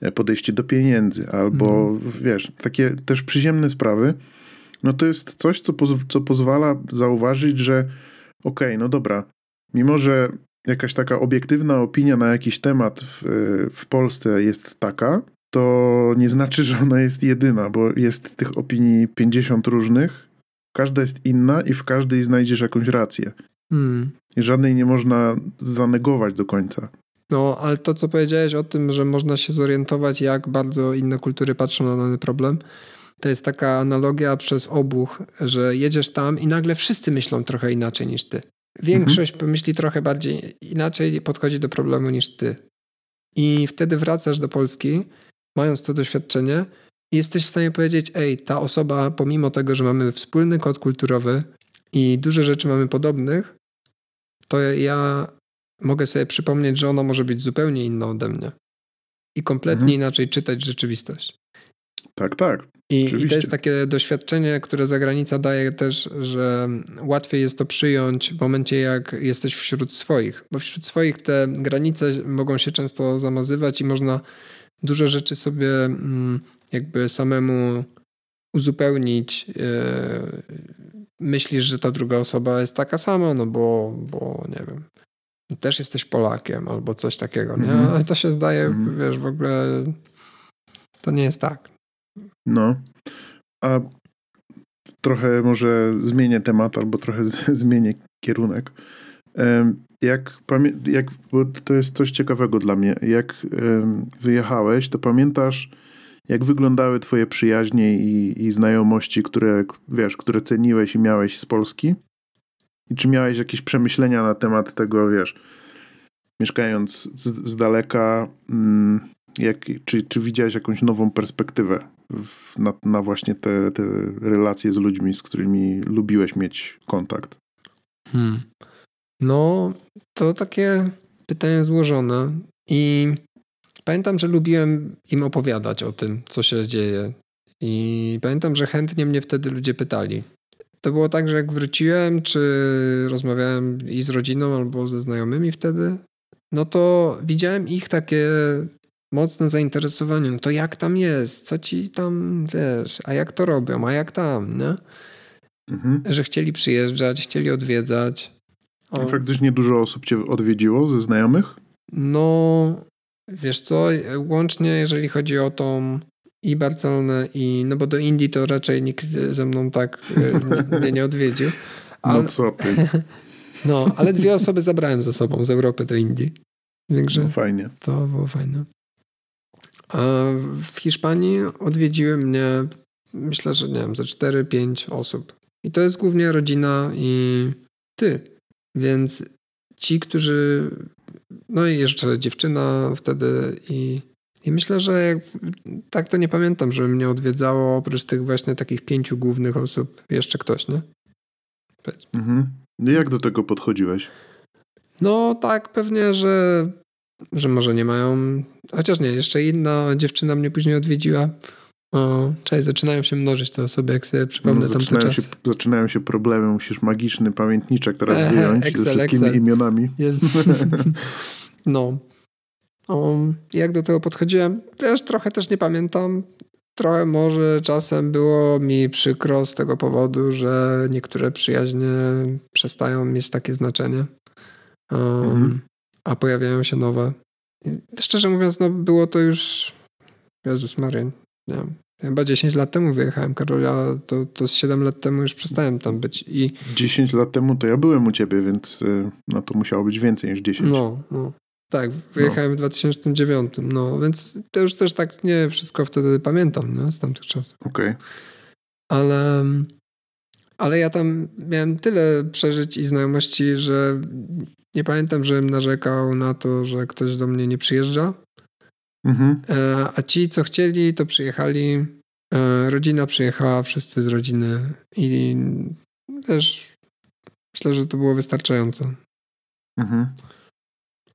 e, podejście do pieniędzy, albo mm. wiesz, takie też przyziemne sprawy, no to jest coś, co, poz co pozwala zauważyć, że okej, okay, no dobra, mimo że jakaś taka obiektywna opinia na jakiś temat w, w Polsce jest taka, to nie znaczy, że ona jest jedyna, bo jest tych opinii 50 różnych, każda jest inna i w każdej znajdziesz jakąś rację. Hmm. I żadnej nie można zanegować do końca. No, ale to, co powiedziałeś o tym, że można się zorientować, jak bardzo inne kultury patrzą na dany problem, to jest taka analogia przez obuch, że jedziesz tam i nagle wszyscy myślą trochę inaczej niż ty. Większość mhm. myśli trochę bardziej inaczej, podchodzi do problemu niż ty. I wtedy wracasz do Polski, mając to doświadczenie, i jesteś w stanie powiedzieć: Ej, ta osoba, pomimo tego, że mamy wspólny kod kulturowy i dużo rzeczy mamy podobnych, to ja mogę sobie przypomnieć, że ona może być zupełnie inna ode mnie i kompletnie mhm. inaczej czytać rzeczywistość. Tak, tak. I, I, to jest takie doświadczenie, które zagranica daje też, że łatwiej jest to przyjąć w momencie, jak jesteś wśród swoich, bo wśród swoich te granice mogą się często zamazywać i można dużo rzeczy sobie mm, jakby samemu uzupełnić. E, myślisz, że ta druga osoba jest taka sama, no bo, bo nie wiem, też jesteś Polakiem albo coś takiego, nie? Mm. Ale to się zdaje, mm. wiesz, w ogóle to nie jest tak. No. A trochę może zmienię temat, albo trochę zmienię kierunek. Jak, jak, bo to jest coś ciekawego dla mnie. Jak wyjechałeś, to pamiętasz, jak wyglądały twoje przyjaźnie i, i znajomości, które, wiesz, które ceniłeś i miałeś z Polski? I czy miałeś jakieś przemyślenia na temat tego, wiesz, mieszkając z, z daleka, mm, jak, czy, czy widziałeś jakąś nową perspektywę w, na, na, właśnie te, te relacje z ludźmi, z którymi lubiłeś mieć kontakt? Hmm. No, to takie pytanie złożone i pamiętam, że lubiłem im opowiadać o tym, co się dzieje i pamiętam, że chętnie mnie wtedy ludzie pytali. To było tak, że jak wróciłem, czy rozmawiałem i z rodziną, albo ze znajomymi wtedy, no to widziałem ich takie mocne zainteresowanie. No to jak tam jest? Co ci tam, wiesz? A jak to robią? A jak tam, nie? Mhm. Że chcieli przyjeżdżać, chcieli odwiedzać. O. Faktycznie dużo osób cię odwiedziło ze znajomych? No, wiesz co, łącznie jeżeli chodzi o tą i Barcelonę i, no bo do Indii to raczej nikt ze mną tak e, mnie nie odwiedził. No ale, no co ty. No, ale dwie osoby zabrałem ze sobą z Europy do Indii. Także no fajnie. To było fajne. A w Hiszpanii odwiedziły mnie myślę, że nie wiem, ze 4-5 osób. I to jest głównie rodzina i ty. Więc ci, którzy. No i jeszcze dziewczyna wtedy i. I myślę, że jak, tak to nie pamiętam, że mnie odwiedzało oprócz tych właśnie takich pięciu głównych osób jeszcze ktoś, nie? Mhm. Jak do tego podchodziłeś? No tak, pewnie, że, że może nie mają. Chociaż nie, jeszcze inna dziewczyna mnie później odwiedziła. O, cześć, zaczynają się mnożyć te osoby, jak sobie przypomnę no, tamte czasy. Się, zaczynają się problemy, musisz magiczny pamiętniczek teraz Ehe, wyjąć Excel, ze wszystkimi Excel. imionami. no. O, jak do tego podchodziłem? Wiesz, trochę też nie pamiętam. Trochę może czasem było mi przykro z tego powodu, że niektóre przyjaźnie przestają mieć takie znaczenie, um, mhm. A pojawiają się nowe. I szczerze mówiąc, no było to już Jezus Maria, nie chyba 10 lat temu wyjechałem, Karola, to, to z 7 lat temu już przestałem tam być. I... 10 lat temu to ja byłem u ciebie, więc y, no to musiało być więcej niż 10. No, no. Tak, wyjechałem no. w 2009, no więc to już też tak nie wszystko wtedy pamiętam nie? z tamtych czasów. Okej. Okay. Ale, ale ja tam miałem tyle przeżyć i znajomości, że nie pamiętam, żebym narzekał na to, że ktoś do mnie nie przyjeżdża. Mhm. E, a ci, co chcieli, to przyjechali. E, rodzina przyjechała, wszyscy z rodziny i też myślę, że to było wystarczające. Mhm.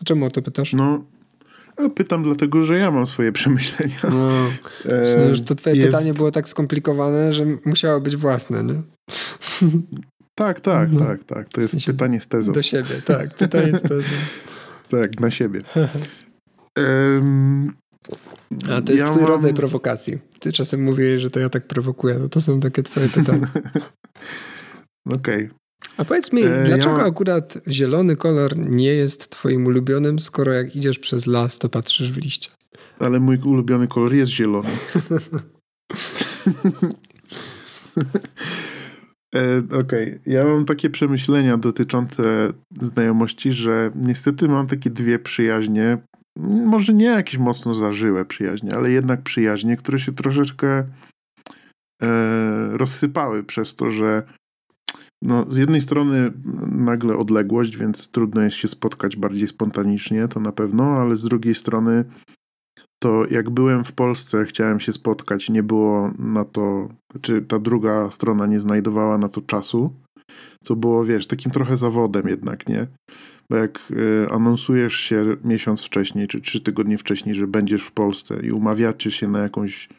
Czemu o to pytasz? No, pytam dlatego, że ja mam swoje przemyślenia. No, myślę, że to twoje jest... pytanie było tak skomplikowane, że musiało być własne, nie? Tak, tak, no. tak, tak. To jest w sensie pytanie z tezą. Do siebie, tak. Pytanie z tezą. tak, na siebie. um, A to jest ja twój mam... rodzaj prowokacji. Ty czasem mówisz, że to ja tak prowokuję. No to są takie twoje pytania. Okej. Okay. A powiedz mi, e, dlaczego ja... akurat zielony kolor nie jest twoim ulubionym, skoro jak idziesz przez las, to patrzysz w liście? Ale mój ulubiony kolor jest zielony. E, Okej, okay. ja mam takie przemyślenia dotyczące znajomości, że niestety mam takie dwie przyjaźnie, może nie jakieś mocno zażyłe przyjaźnie, ale jednak przyjaźnie, które się troszeczkę e, rozsypały przez to, że no, z jednej strony nagle odległość, więc trudno jest się spotkać bardziej spontanicznie, to na pewno, ale z drugiej strony to jak byłem w Polsce, chciałem się spotkać, nie było na to, czy ta druga strona nie znajdowała na to czasu, co było, wiesz, takim trochę zawodem jednak, nie? Bo jak y, anonsujesz się miesiąc wcześniej, czy trzy tygodnie wcześniej, że będziesz w Polsce i umawiacie się na jakąś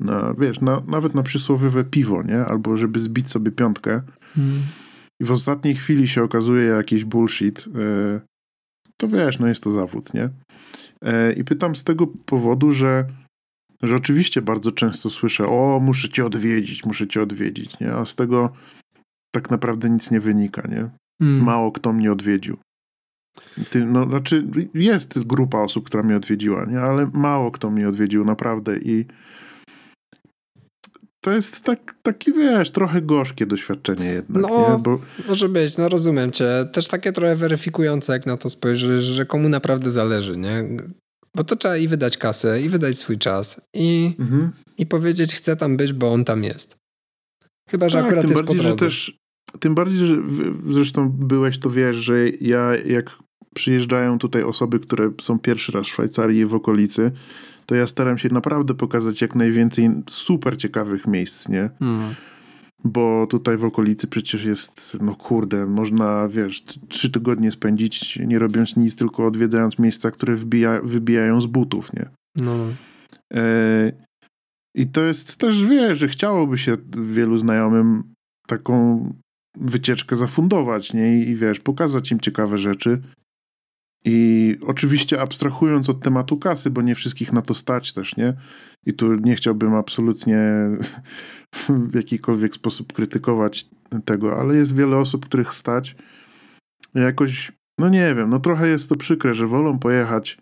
na, wiesz, na, nawet na przysłowiowe piwo, nie? Albo żeby zbić sobie piątkę. Hmm. I w ostatniej chwili się okazuje jakiś bullshit. E, to wiesz, no jest to zawód, nie? E, I pytam z tego powodu, że, że oczywiście bardzo często słyszę, o, muszę cię odwiedzić, muszę cię odwiedzić, nie? A z tego tak naprawdę nic nie wynika, nie? Hmm. Mało kto mnie odwiedził. Ty, no, znaczy, jest grupa osób, która mnie odwiedziła, nie? Ale mało kto mnie odwiedził, naprawdę. I to jest tak, taki, wiesz, trochę gorzkie doświadczenie jednak, no? Bo... może być, no rozumiem cię. Też takie trochę weryfikujące, jak na to spojrzysz, że komu naprawdę zależy, nie? Bo to trzeba i wydać kasę, i wydać swój czas, i, mhm. i powiedzieć, chcę tam być, bo on tam jest. Chyba, że tak, akurat tym jest bardziej, po. Że też, tym bardziej, że zresztą byłeś, to wiesz, że ja jak przyjeżdżają tutaj osoby, które są pierwszy raz w Szwajcarii w okolicy, to ja staram się naprawdę pokazać jak najwięcej super ciekawych miejsc, nie? Mm. bo tutaj w okolicy przecież jest, no kurde, można, wiesz, trzy tygodnie spędzić nie robiąc nic, tylko odwiedzając miejsca, które wbija, wybijają z butów, nie? No. E, I to jest też, wiesz, że chciałoby się wielu znajomym taką wycieczkę zafundować, nie? I, I wiesz, pokazać im ciekawe rzeczy. I oczywiście abstrahując od tematu kasy, bo nie wszystkich na to stać też, nie? I tu nie chciałbym absolutnie w jakikolwiek sposób krytykować tego, ale jest wiele osób, których stać. Jakoś, no nie wiem, no trochę jest to przykre, że wolą pojechać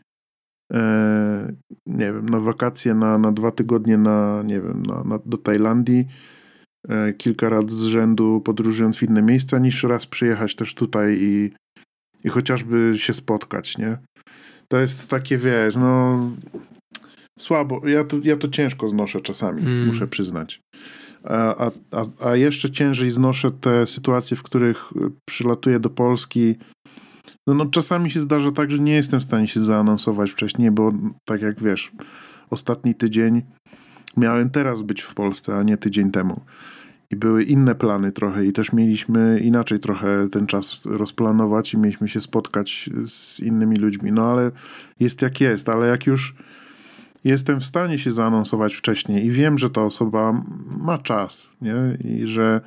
e, nie wiem, na wakacje na, na dwa tygodnie na, nie wiem, na, na, do Tajlandii, e, kilka lat z rzędu podróżując w inne miejsca, niż raz przyjechać też tutaj i, i chociażby się spotkać, nie? To jest takie, wiesz, no słabo. Ja to, ja to ciężko znoszę czasami, mm. muszę przyznać. A, a, a jeszcze ciężej znoszę te sytuacje, w których przylatuję do Polski. No, no, czasami się zdarza tak, że nie jestem w stanie się zaanonsować wcześniej, bo tak jak wiesz, ostatni tydzień miałem teraz być w Polsce, a nie tydzień temu. I były inne plany trochę, i też mieliśmy inaczej trochę ten czas rozplanować, i mieliśmy się spotkać z innymi ludźmi. No ale jest jak jest, ale jak już jestem w stanie się zaanonsować wcześniej i wiem, że ta osoba ma czas, nie? I że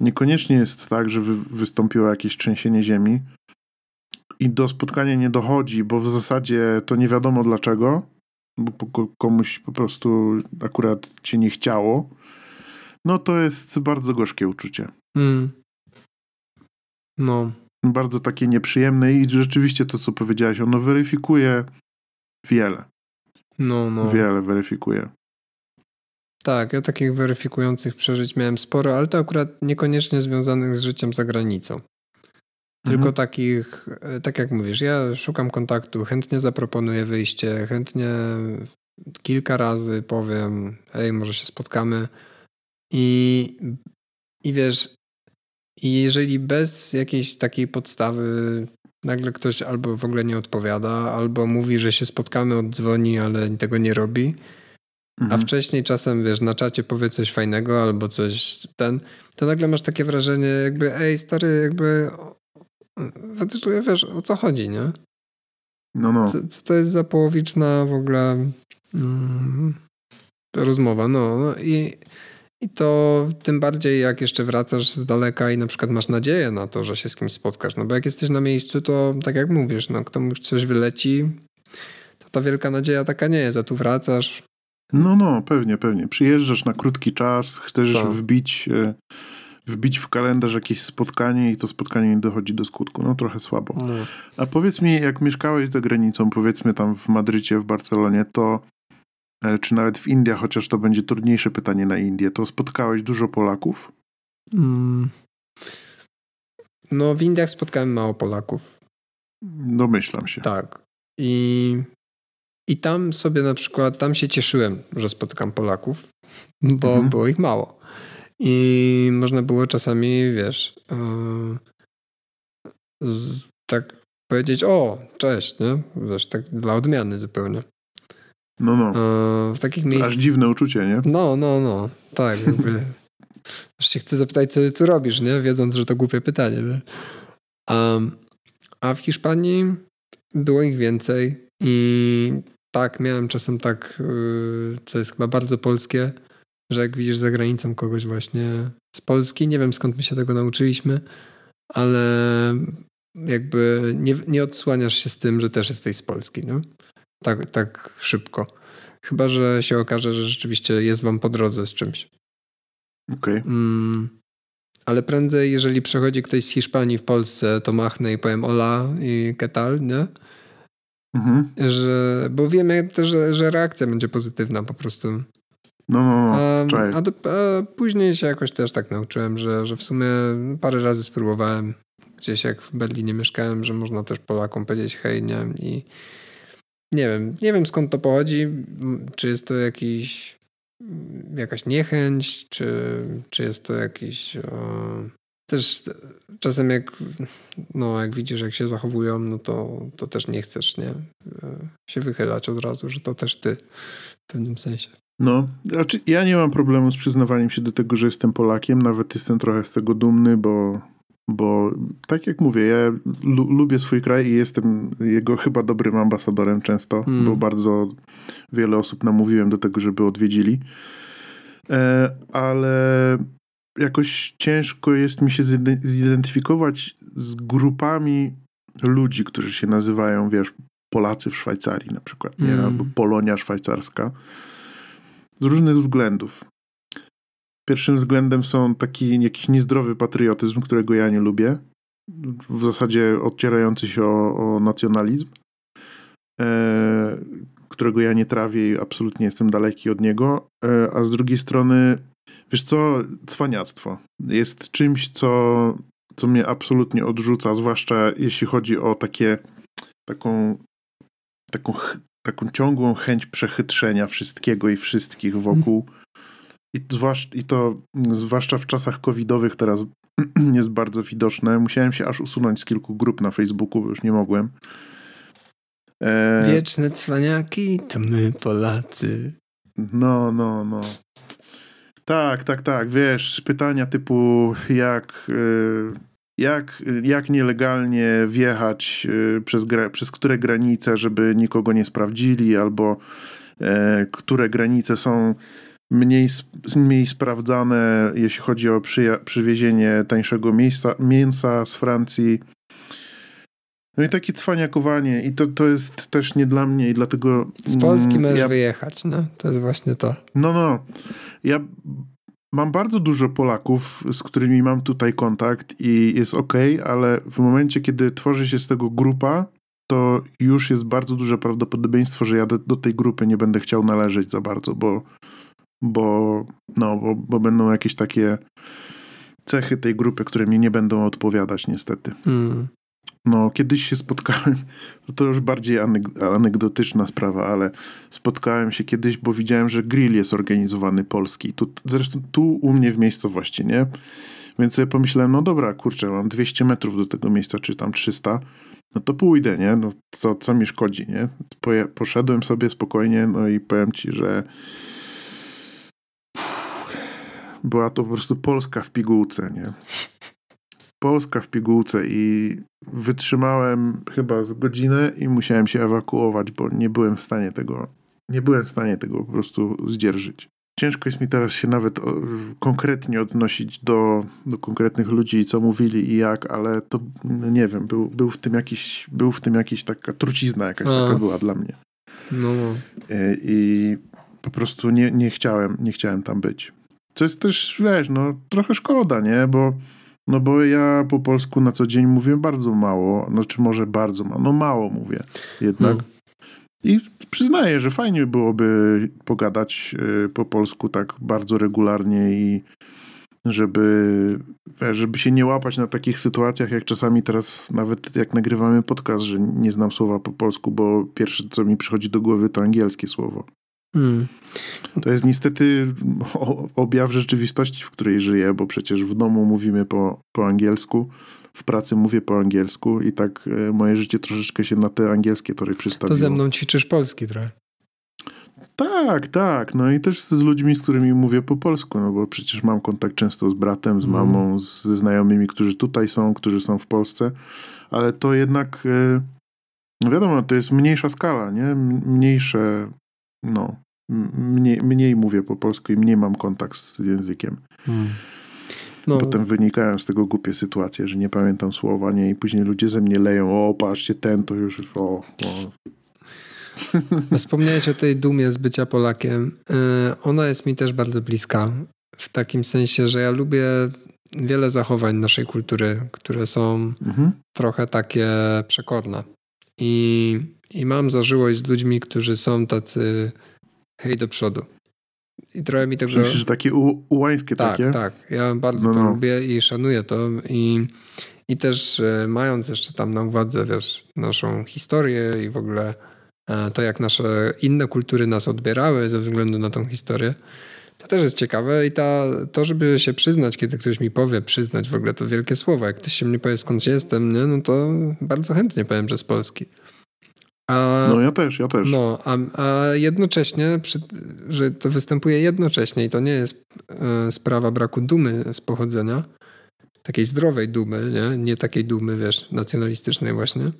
niekoniecznie jest tak, że wy, wystąpiło jakieś trzęsienie ziemi i do spotkania nie dochodzi, bo w zasadzie to nie wiadomo dlaczego, bo komuś po prostu akurat cię nie chciało, no to jest bardzo gorzkie uczucie. Mm. No. Bardzo takie nieprzyjemne i rzeczywiście to, co powiedziałeś, ono weryfikuje wiele. No, no. Wiele weryfikuje. Tak, ja takich weryfikujących przeżyć miałem sporo, ale to akurat niekoniecznie związanych z życiem za granicą. Tylko mhm. takich, e, tak jak mówisz, ja szukam kontaktu, chętnie zaproponuję wyjście, chętnie kilka razy powiem, hej, może się spotkamy. I, i wiesz, i jeżeli bez jakiejś takiej podstawy nagle ktoś albo w ogóle nie odpowiada, albo mówi, że się spotkamy, oddzwoni, ale tego nie robi. Mhm. A wcześniej czasem, wiesz, na czacie powie coś fajnego albo coś ten, to nagle masz takie wrażenie jakby, ej stary, jakby wiesz, o co chodzi, nie? No, no. Co, co to jest za połowiczna w ogóle mm, rozmowa, no, no i i to tym bardziej, jak jeszcze wracasz z daleka i na przykład masz nadzieję na to, że się z kimś spotkasz. No bo jak jesteś na miejscu, to tak jak mówisz, no komuś coś wyleci, to ta wielka nadzieja taka nie jest, a tu wracasz. No, no, pewnie, pewnie. Przyjeżdżasz na krótki czas, chcesz to. Tak. wbić, e, wbić w kalendarz jakieś spotkanie i to spotkanie nie dochodzi do skutku. No trochę słabo. No. A powiedz mi, jak mieszkałeś za granicą, powiedzmy tam w Madrycie, w Barcelonie, to czy nawet w Indiach, chociaż to będzie trudniejsze pytanie na Indię, to spotkałeś dużo Polaków? Mm. No, w Indiach spotkałem mało Polaków. Domyślam się. Tak. I, I tam sobie na przykład, tam się cieszyłem, że spotykam Polaków, bo mhm. było ich mało. I można było czasami, wiesz, yy, z, tak powiedzieć, o, cześć, nie? Wiesz, tak dla odmiany zupełnie. No, no. E, w takich miejscach. Aż dziwne uczucie, nie? No, no, no. Tak, jakby. Aż się chcę zapytać, co ty tu robisz, nie? Wiedząc, że to głupie pytanie. Nie? Um, a w Hiszpanii było ich więcej i tak, miałem czasem tak, y, co jest chyba bardzo polskie, że jak widzisz za granicą kogoś właśnie z Polski, nie wiem skąd my się tego nauczyliśmy, ale jakby nie, nie odsłaniasz się z tym, że też jesteś z Polski, nie? Tak, tak szybko. Chyba, że się okaże, że rzeczywiście jest wam po drodze z czymś. Okej. Okay. Mm, ale prędzej, jeżeli przechodzi ktoś z Hiszpanii w Polsce, to machnę i powiem hola i ¿qué tal, nie? Mhm. Że, bo wiemy też, że, że reakcja będzie pozytywna po prostu. No, no, no. A, a, do, a, później się jakoś też tak nauczyłem, że, że w sumie parę razy spróbowałem. Gdzieś jak w Berlinie mieszkałem, że można też Polakom powiedzieć hej, nie? I, nie wiem, nie wiem skąd to pochodzi. Czy jest to jakiś, jakaś niechęć, czy, czy jest to jakiś. O, też czasem jak, no, jak widzisz, jak się zachowują, no to, to też nie chcesz nie, się wychylać od razu, że to też ty w pewnym sensie. No, znaczy ja nie mam problemu z przyznawaniem się do tego, że jestem Polakiem, nawet jestem trochę z tego dumny, bo, bo tak jak mówię, ja lubię swój kraj i jestem jego chyba dobrym ambasadorem często, mm. bo bardzo wiele osób namówiłem do tego, żeby odwiedzili. E, ale jakoś ciężko jest mi się zidentyfikować z grupami ludzi, którzy się nazywają, wiesz, Polacy w Szwajcarii na przykład, nie? Mm. albo Polonia szwajcarska. Z różnych względów. Pierwszym względem są taki jakiś niezdrowy patriotyzm, którego ja nie lubię. W zasadzie odcierający się o, o nacjonalizm, e, którego ja nie trawię i absolutnie jestem daleki od niego. E, a z drugiej strony, wiesz co, cwaniactwo jest czymś, co, co mnie absolutnie odrzuca, zwłaszcza jeśli chodzi o takie taką taką, taką ciągłą chęć przechytrzenia wszystkiego i wszystkich wokół. I, zwłasz, I to zwłaszcza w czasach covidowych teraz jest bardzo widoczne. Musiałem się aż usunąć z kilku grup na Facebooku, bo już nie mogłem. E... Wieczne cwaniaki to my Polacy. No, no, no. Tak, tak, tak. Wiesz, pytania typu jak... Yy jak, jak nielegalnie wjechać y, przez, przez które granice, żeby nikogo nie sprawdzili, albo e, które granice są mniej, mniej sprawdzane, jeśli chodzi o przywiezienie tańszego miejsca, mięsa z Francji. No i takie cwaniakowanie. I to, to jest też nie dla mnie i dlatego... Z Polski mm, możesz ja... wyjechać, no. To jest właśnie to. No, no. Ja Mam bardzo dużo Polaków, z którymi mam tutaj kontakt i jest ok, ale w momencie, kiedy tworzy się z tego grupa, to już jest bardzo duże prawdopodobieństwo, że ja do, do tej grupy nie będę chciał należeć za bardzo, bo, bo, no, bo, bo będą jakieś takie cechy tej grupy, które mi nie będą odpowiadać, niestety. Mm. No, kiedyś się spotkałem, to już bardziej anegdotyczna sprawa, ale spotkałem się kiedyś, bo widziałem, że grill jest organizowany polski. Tu, zresztą tu u mnie w miejscowości, nie? Więc sobie pomyślałem, no dobra, kurczę, mam 200 metrów do tego miejsca, czy tam 300, no to pójdę, nie? No co, co mi szkodzi, nie? Poszedłem sobie spokojnie, no i powiem ci, że była to po prostu Polska w pigułce, nie? Polska w pigułce i wytrzymałem chyba z godzinę i musiałem się ewakuować, bo nie byłem w stanie tego, nie byłem w stanie tego po prostu zdzierżyć. Ciężko jest mi teraz się nawet konkretnie odnosić do, do konkretnych ludzi, co mówili i jak, ale to no nie wiem, był, był, w tym jakiś, był w tym jakiś taka trucizna jakaś A. taka była dla mnie. No. E, I po prostu nie, nie chciałem, nie chciałem tam być. Co jest też, wiesz, no trochę szkoda, nie? Bo no bo ja po polsku na co dzień mówię bardzo mało, znaczy może bardzo mało, no mało mówię jednak. Hmm. I przyznaję, że fajnie byłoby pogadać y, po polsku tak bardzo regularnie i żeby, żeby się nie łapać na takich sytuacjach, jak czasami teraz, nawet jak nagrywamy podcast, że nie znam słowa po polsku, bo pierwsze, co mi przychodzi do głowy, to angielskie słowo. Hmm. To jest niestety objaw rzeczywistości, w której żyję, bo przecież w domu mówimy po, po angielsku, w pracy mówię po angielsku i tak e, moje życie troszeczkę się na te angielskie tory przystawiło. To ze mną ćwiczysz polski trochę. Tak, tak. No i też z ludźmi, z którymi mówię po polsku, no bo przecież mam kontakt często z bratem, z mhm. mamą, mm. ze znajomymi, którzy tutaj są, którzy są w Polsce, ale to jednak, e, no wiadomo, to jest mniejsza skala, nie? Mniejsze, no, mniej, mniej mówię po polsku i mniej mam kontakt z językiem. Hmm. No. Potem wynikają z tego głupie sytuacje, że nie pamiętam słowa, nie? I później ludzie ze mnie leją, o patrzcie, ten to już, o, o. Wspomniałeś o tej dumie z bycia Polakiem. E, ona jest mi też bardzo bliska. W takim sensie, że ja lubię wiele zachowań naszej kultury, które są mhm. trochę takie przekorne. I, I mam zażyłość z ludźmi, którzy są tacy hej do przodu. I trochę mi tego... Myślisz, że takie ułańskie tak, takie? Tak, ja bardzo no, to no. lubię i szanuję to i, i też e, mając jeszcze tam na uwadze, wiesz, naszą historię i w ogóle e, to, jak nasze inne kultury nas odbierały ze względu na tą historię, to też jest ciekawe i ta, to, żeby się przyznać, kiedy ktoś mi powie, przyznać w ogóle to wielkie słowo. Jak ktoś się mnie powie, skąd jestem, nie? no to bardzo chętnie powiem, że z Polski. A, no ja też, ja też. No, a, a jednocześnie, przy, że to występuje jednocześnie i to nie jest e, sprawa braku dumy z pochodzenia, takiej zdrowej dumy, nie? nie takiej dumy, wiesz, nacjonalistycznej właśnie.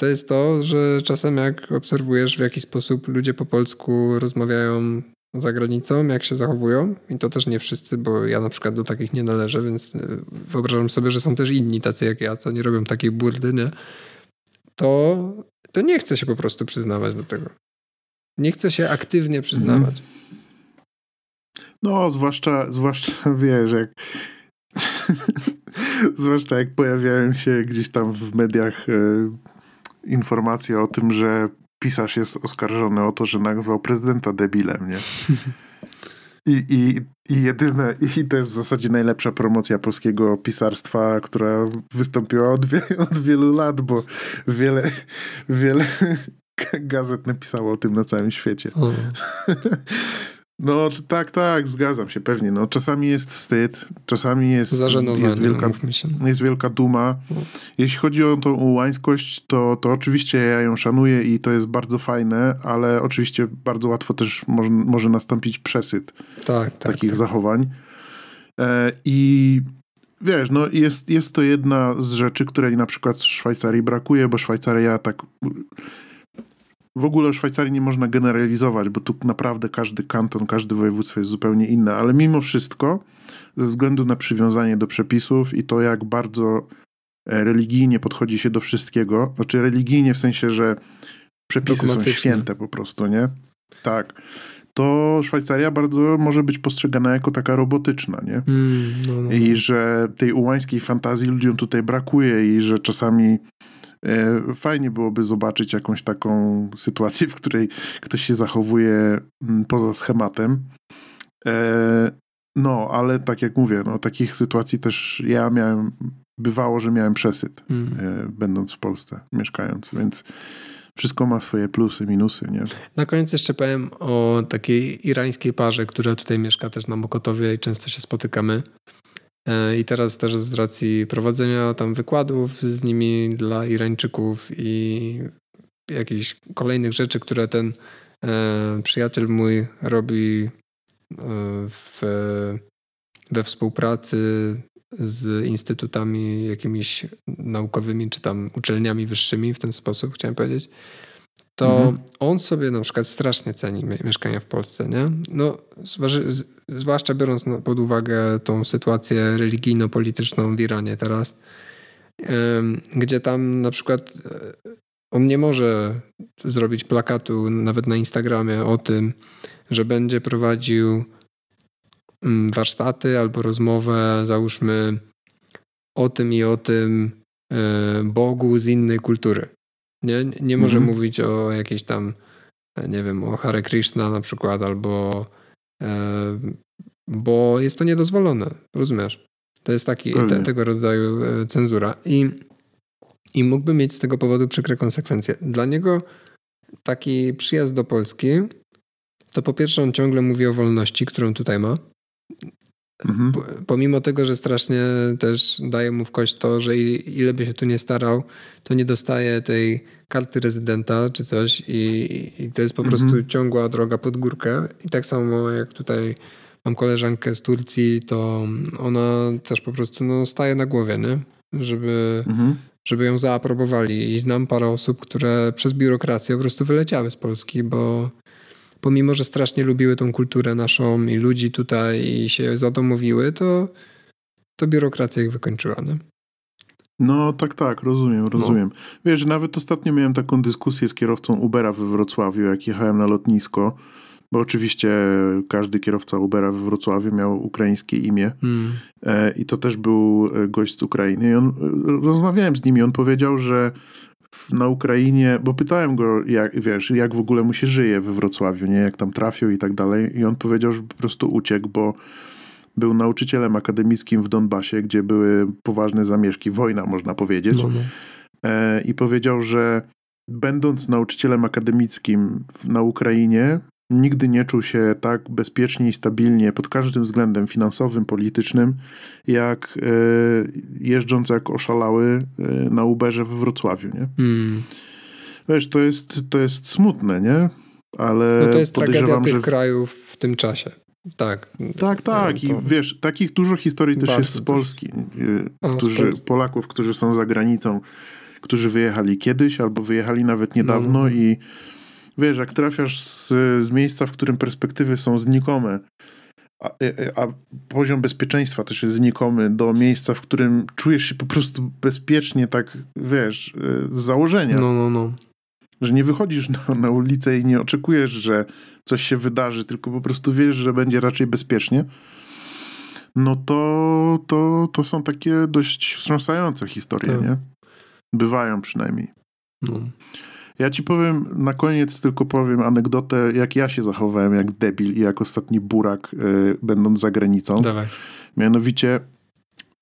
To jest to, że czasem jak obserwujesz w jaki sposób ludzie po polsku rozmawiają za granicą, jak się zachowują, i to też nie wszyscy, bo ja na przykład do takich nie należę, więc e, wyobrażam sobie, że są też inni tacy jak ja, co nie robią takiej burdy, nie? To, to nie chce się po prostu przyznawać do tego. Nie chce się aktywnie przyznawać. No, zwłaszcza, zwłaszcza wiesz, jak zwłaszcza jak pojawiają się gdzieś tam w mediach e, informacje o tym, że pisarz jest oskarżony o to, że nazwał prezydenta debilem, nie? I, i, I jedyne, i to jest w zasadzie najlepsza promocja polskiego pisarstwa, która wystąpiła od, wie, od wielu lat, bo wiele, wiele gazet napisało o tym na całym świecie. No tak, tak, zgadzam się, pewnie. No, czasami jest wstyd, czasami jest, jest, wielka, jest wielka duma. Jeśli chodzi o tą ułańskość, to, to oczywiście ja ją szanuję i to jest bardzo fajne, ale oczywiście bardzo łatwo też może, może nastąpić przesyt tak, tak, takich tak. zachowań. E, I wiesz, no jest, jest to jedna z rzeczy, której na przykład w Szwajcarii brakuje, bo Szwajcaria tak w ogóle o Szwajcarii nie można generalizować, bo tu naprawdę każdy kanton, każde województwo jest zupełnie inne, ale mimo wszystko, ze względu na przywiązanie do przepisów i to, jak bardzo e, religijnie podchodzi się do wszystkiego, znaczy religijnie w sensie, że przepisy są święte po prostu, nie? Tak. To Szwajcaria bardzo może być postrzegana jako taka robotyczna, nie? Mm, no, no. I no. że tej ułańskiej fantazji ludziom tutaj brakuje i że czasami fajnie byłoby zobaczyć jakąś taką sytuację, w której ktoś się zachowuje mm, poza schematem. E, no, ale tak jak mówię, no, takich sytuacji też ja miałem, bywało, że miałem przesyt, mm. będąc w Polsce, mieszkając, więc wszystko ma swoje plusy, minusy, nie? Na koniec jeszcze powiem o takiej irańskiej parze, która tutaj mieszka też na Mokotowie i często się spotykamy. E, I teraz też z racji prowadzenia tam wykładów z nimi dla Irańczyków i jakichś kolejnych rzeczy, które ten e, przyjaciel mój robi e, w, we współpracy z instytutami jakimiś naukowymi, czy tam uczelniami wyższymi w ten sposób, chciałem powiedzieć to mhm. on sobie na przykład strasznie ceni mieszkania w Polsce, nie? No, zwłaszcza biorąc pod uwagę tą sytuację religijno-polityczną w Iranie teraz, gdzie tam na przykład e, on nie może zrobić plakatu nawet na Instagramie o tym, że będzie prowadził mm, warsztaty albo rozmowę, załóżmy, o tym i o tym e, Bogu z innej kultury. Nie, nie może mhm. mówić o jakiejś tam, nie wiem, o Hare Krishna na przykład, albo e, bo jest to niedozwolone, rozumiesz? To jest taki, te, tego rodzaju e, cenzura. I, I mógłby mieć z tego powodu przykre konsekwencje. Dla niego taki przyjazd do Polski, to po pierwsze on ciągle mówi o wolności, którą tutaj ma. Mhm. Pomimo tego, że strasznie też daje mu w kość to, że ile by się tu nie starał, to nie dostaje tej karty rezydenta czy coś i, i to jest po mhm. prostu ciągła droga pod górkę. I tak samo jak tutaj mam koleżankę z Turcji, to ona też po prostu no, staje na głowie, nie? Żeby, mhm. żeby ją zaaprobowali. I znam parę osób, które przez biurokrację po prostu wyleciały z Polski, bo pomimo, że strasznie lubiły tą kulturę naszą i ludzi tutaj i się zadomowiły, to, to biurokracja ich wykończyła. Nie? No tak, tak, rozumiem, no. rozumiem. No. Wiesz, nawet ostatnio miałem taką dyskusję z kierowcą Ubera we Wrocławiu, jak jechałem na lotnisko, bo oczywiście każdy kierowca Ubera we Wrocławiu miał ukraińskie imię e, i to też był e, gość z Ukrainy i on, e, rozmawiałem z nim i on powiedział, że na Ukrainie, bo pytałem go, jak, wiesz, jak w ogóle mu się żyje we Wrocławiu, nie, jak tam trafił i tak dalej i on powiedział, że po prostu uciekł, bo był nauczycielem akademickim w Donbasie, gdzie były poważne zamieszki, wojna można powiedzieć. No, no. E, I powiedział, że będąc nauczycielem akademickim na Ukrainie, nigdy nie czuł się tak bezpiecznie i stabilnie pod każdym względem finansowym, politycznym, jak e, jeżdżąc jak oszalały e, na Uberze we Wrocławiu. Nie? Mm. Wiesz, to jest, to jest smutne, nie? Ale no to jest tragedia tych że... krajów w tym czasie. Tak. Tak, tak. I wiesz, takich dużo historii też jest z Polski. Którzy, z. Polaków, którzy są za granicą, którzy wyjechali kiedyś albo wyjechali nawet niedawno no. i wiesz, jak trafiasz z, z miejsca, w którym perspektywy są znikome, a, a, poziom bezpieczeństwa też jest znikomy do miejsca, w którym czujesz się po prostu bezpiecznie, tak wiesz, z założenia. No, no, no. Że nie wychodzisz na, na ulicę i nie oczekujesz, że coś się wydarzy, tylko po prostu wiesz, że będzie raczej bezpiecznie. No to, to, to są takie dość wstrząsające historie, tak. nie? Bywają przynajmniej. No. Ja ci powiem, na koniec tylko powiem anegdotę, jak ja się zachowałem jak debil i jak ostatni burak, y, będąc za granicą. Dawaj. Mianowicie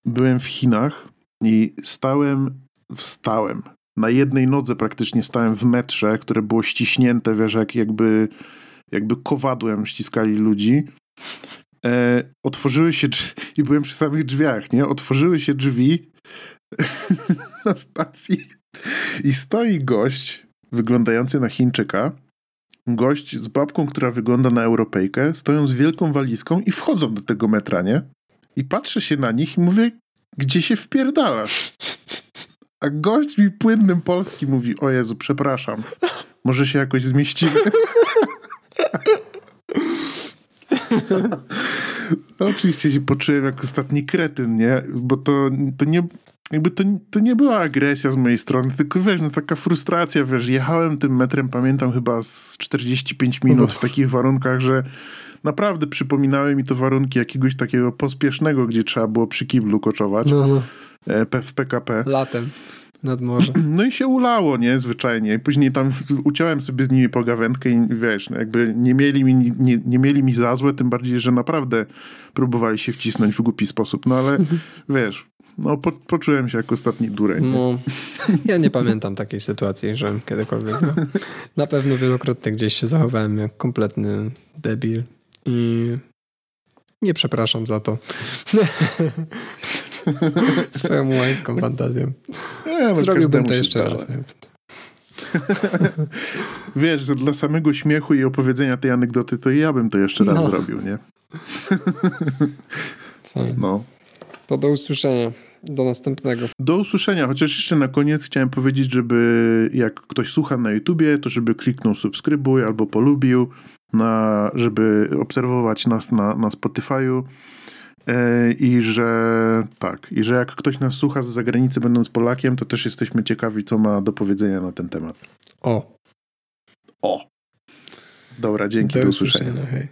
byłem w Chinach i stałem, wstałem. Na jednej nodze praktycznie stałem w metrze, które było ściśnięte, wiesz, jak jakby, jakby kowadłem ściskali ludzi. E, otworzyły się drzwi, i byłem przy samych drzwiach, nie? Otworzyły się drzwi na stacji i stoi gość wyglądający na Chińczyka, gość z babką, która wygląda na Europejkę, stoją z wielką walizką i wchodzą do tego metra, nie? I patrzę się na nich i mówię, gdzie się wpierdalasz? A gość mi płynnym polskim mówi, o Jezu, przepraszam, może się jakoś zmieścimy? Oczywiście się poczułem jak ostatni kretyn, nie? Bo to, to nie, jakby to, to nie była agresja z mojej strony, tylko wiesz, no taka frustracja, wiesz, jechałem tym metrem, pamiętam chyba z 45 minut w takich warunkach, że naprawdę przypominały mi to warunki jakiegoś takiego pospiesznego, gdzie trzeba było przy kiblu koczować no, no. E, w PKP. Latem nad morze. No i się ulało, nie? Zwyczajnie. Później tam uciąłem sobie z nimi pogawędkę i wiesz, no jakby nie mieli, mi, nie, nie mieli mi za złe, tym bardziej, że naprawdę próbowali się wcisnąć w głupi sposób. No ale wiesz, no, po, poczułem się jak ostatni dureń. No, ja nie pamiętam takiej sytuacji, że kiedykolwiek. No. Na pewno wielokrotnie gdzieś się zachowałem jak kompletny debil i nie przepraszam za to. Swoją łańską fantazją. Ja, Zrobiłbym to jeszcze raz. Wiesz, że dla samego śmiechu i opowiedzenia tej anegdoty, to ja bym to jeszcze raz no. zrobił, nie? no. To do usłyszenia. Do następnego. Do usłyszenia, chociaż jeszcze na koniec chciałem powiedzieć, żeby jak ktoś słucha na YouTubie, to żeby kliknął subskrybuj albo polubił, na, żeby obserwować nas na, na Spotify'u. E, I że tak, i że jak ktoś nas słucha z zagranicy, będąc Polakiem, to też jesteśmy ciekawi, co ma do powiedzenia na ten temat. O. O. Dobra, dzięki, do, do usłyszenia. usłyszenia hej.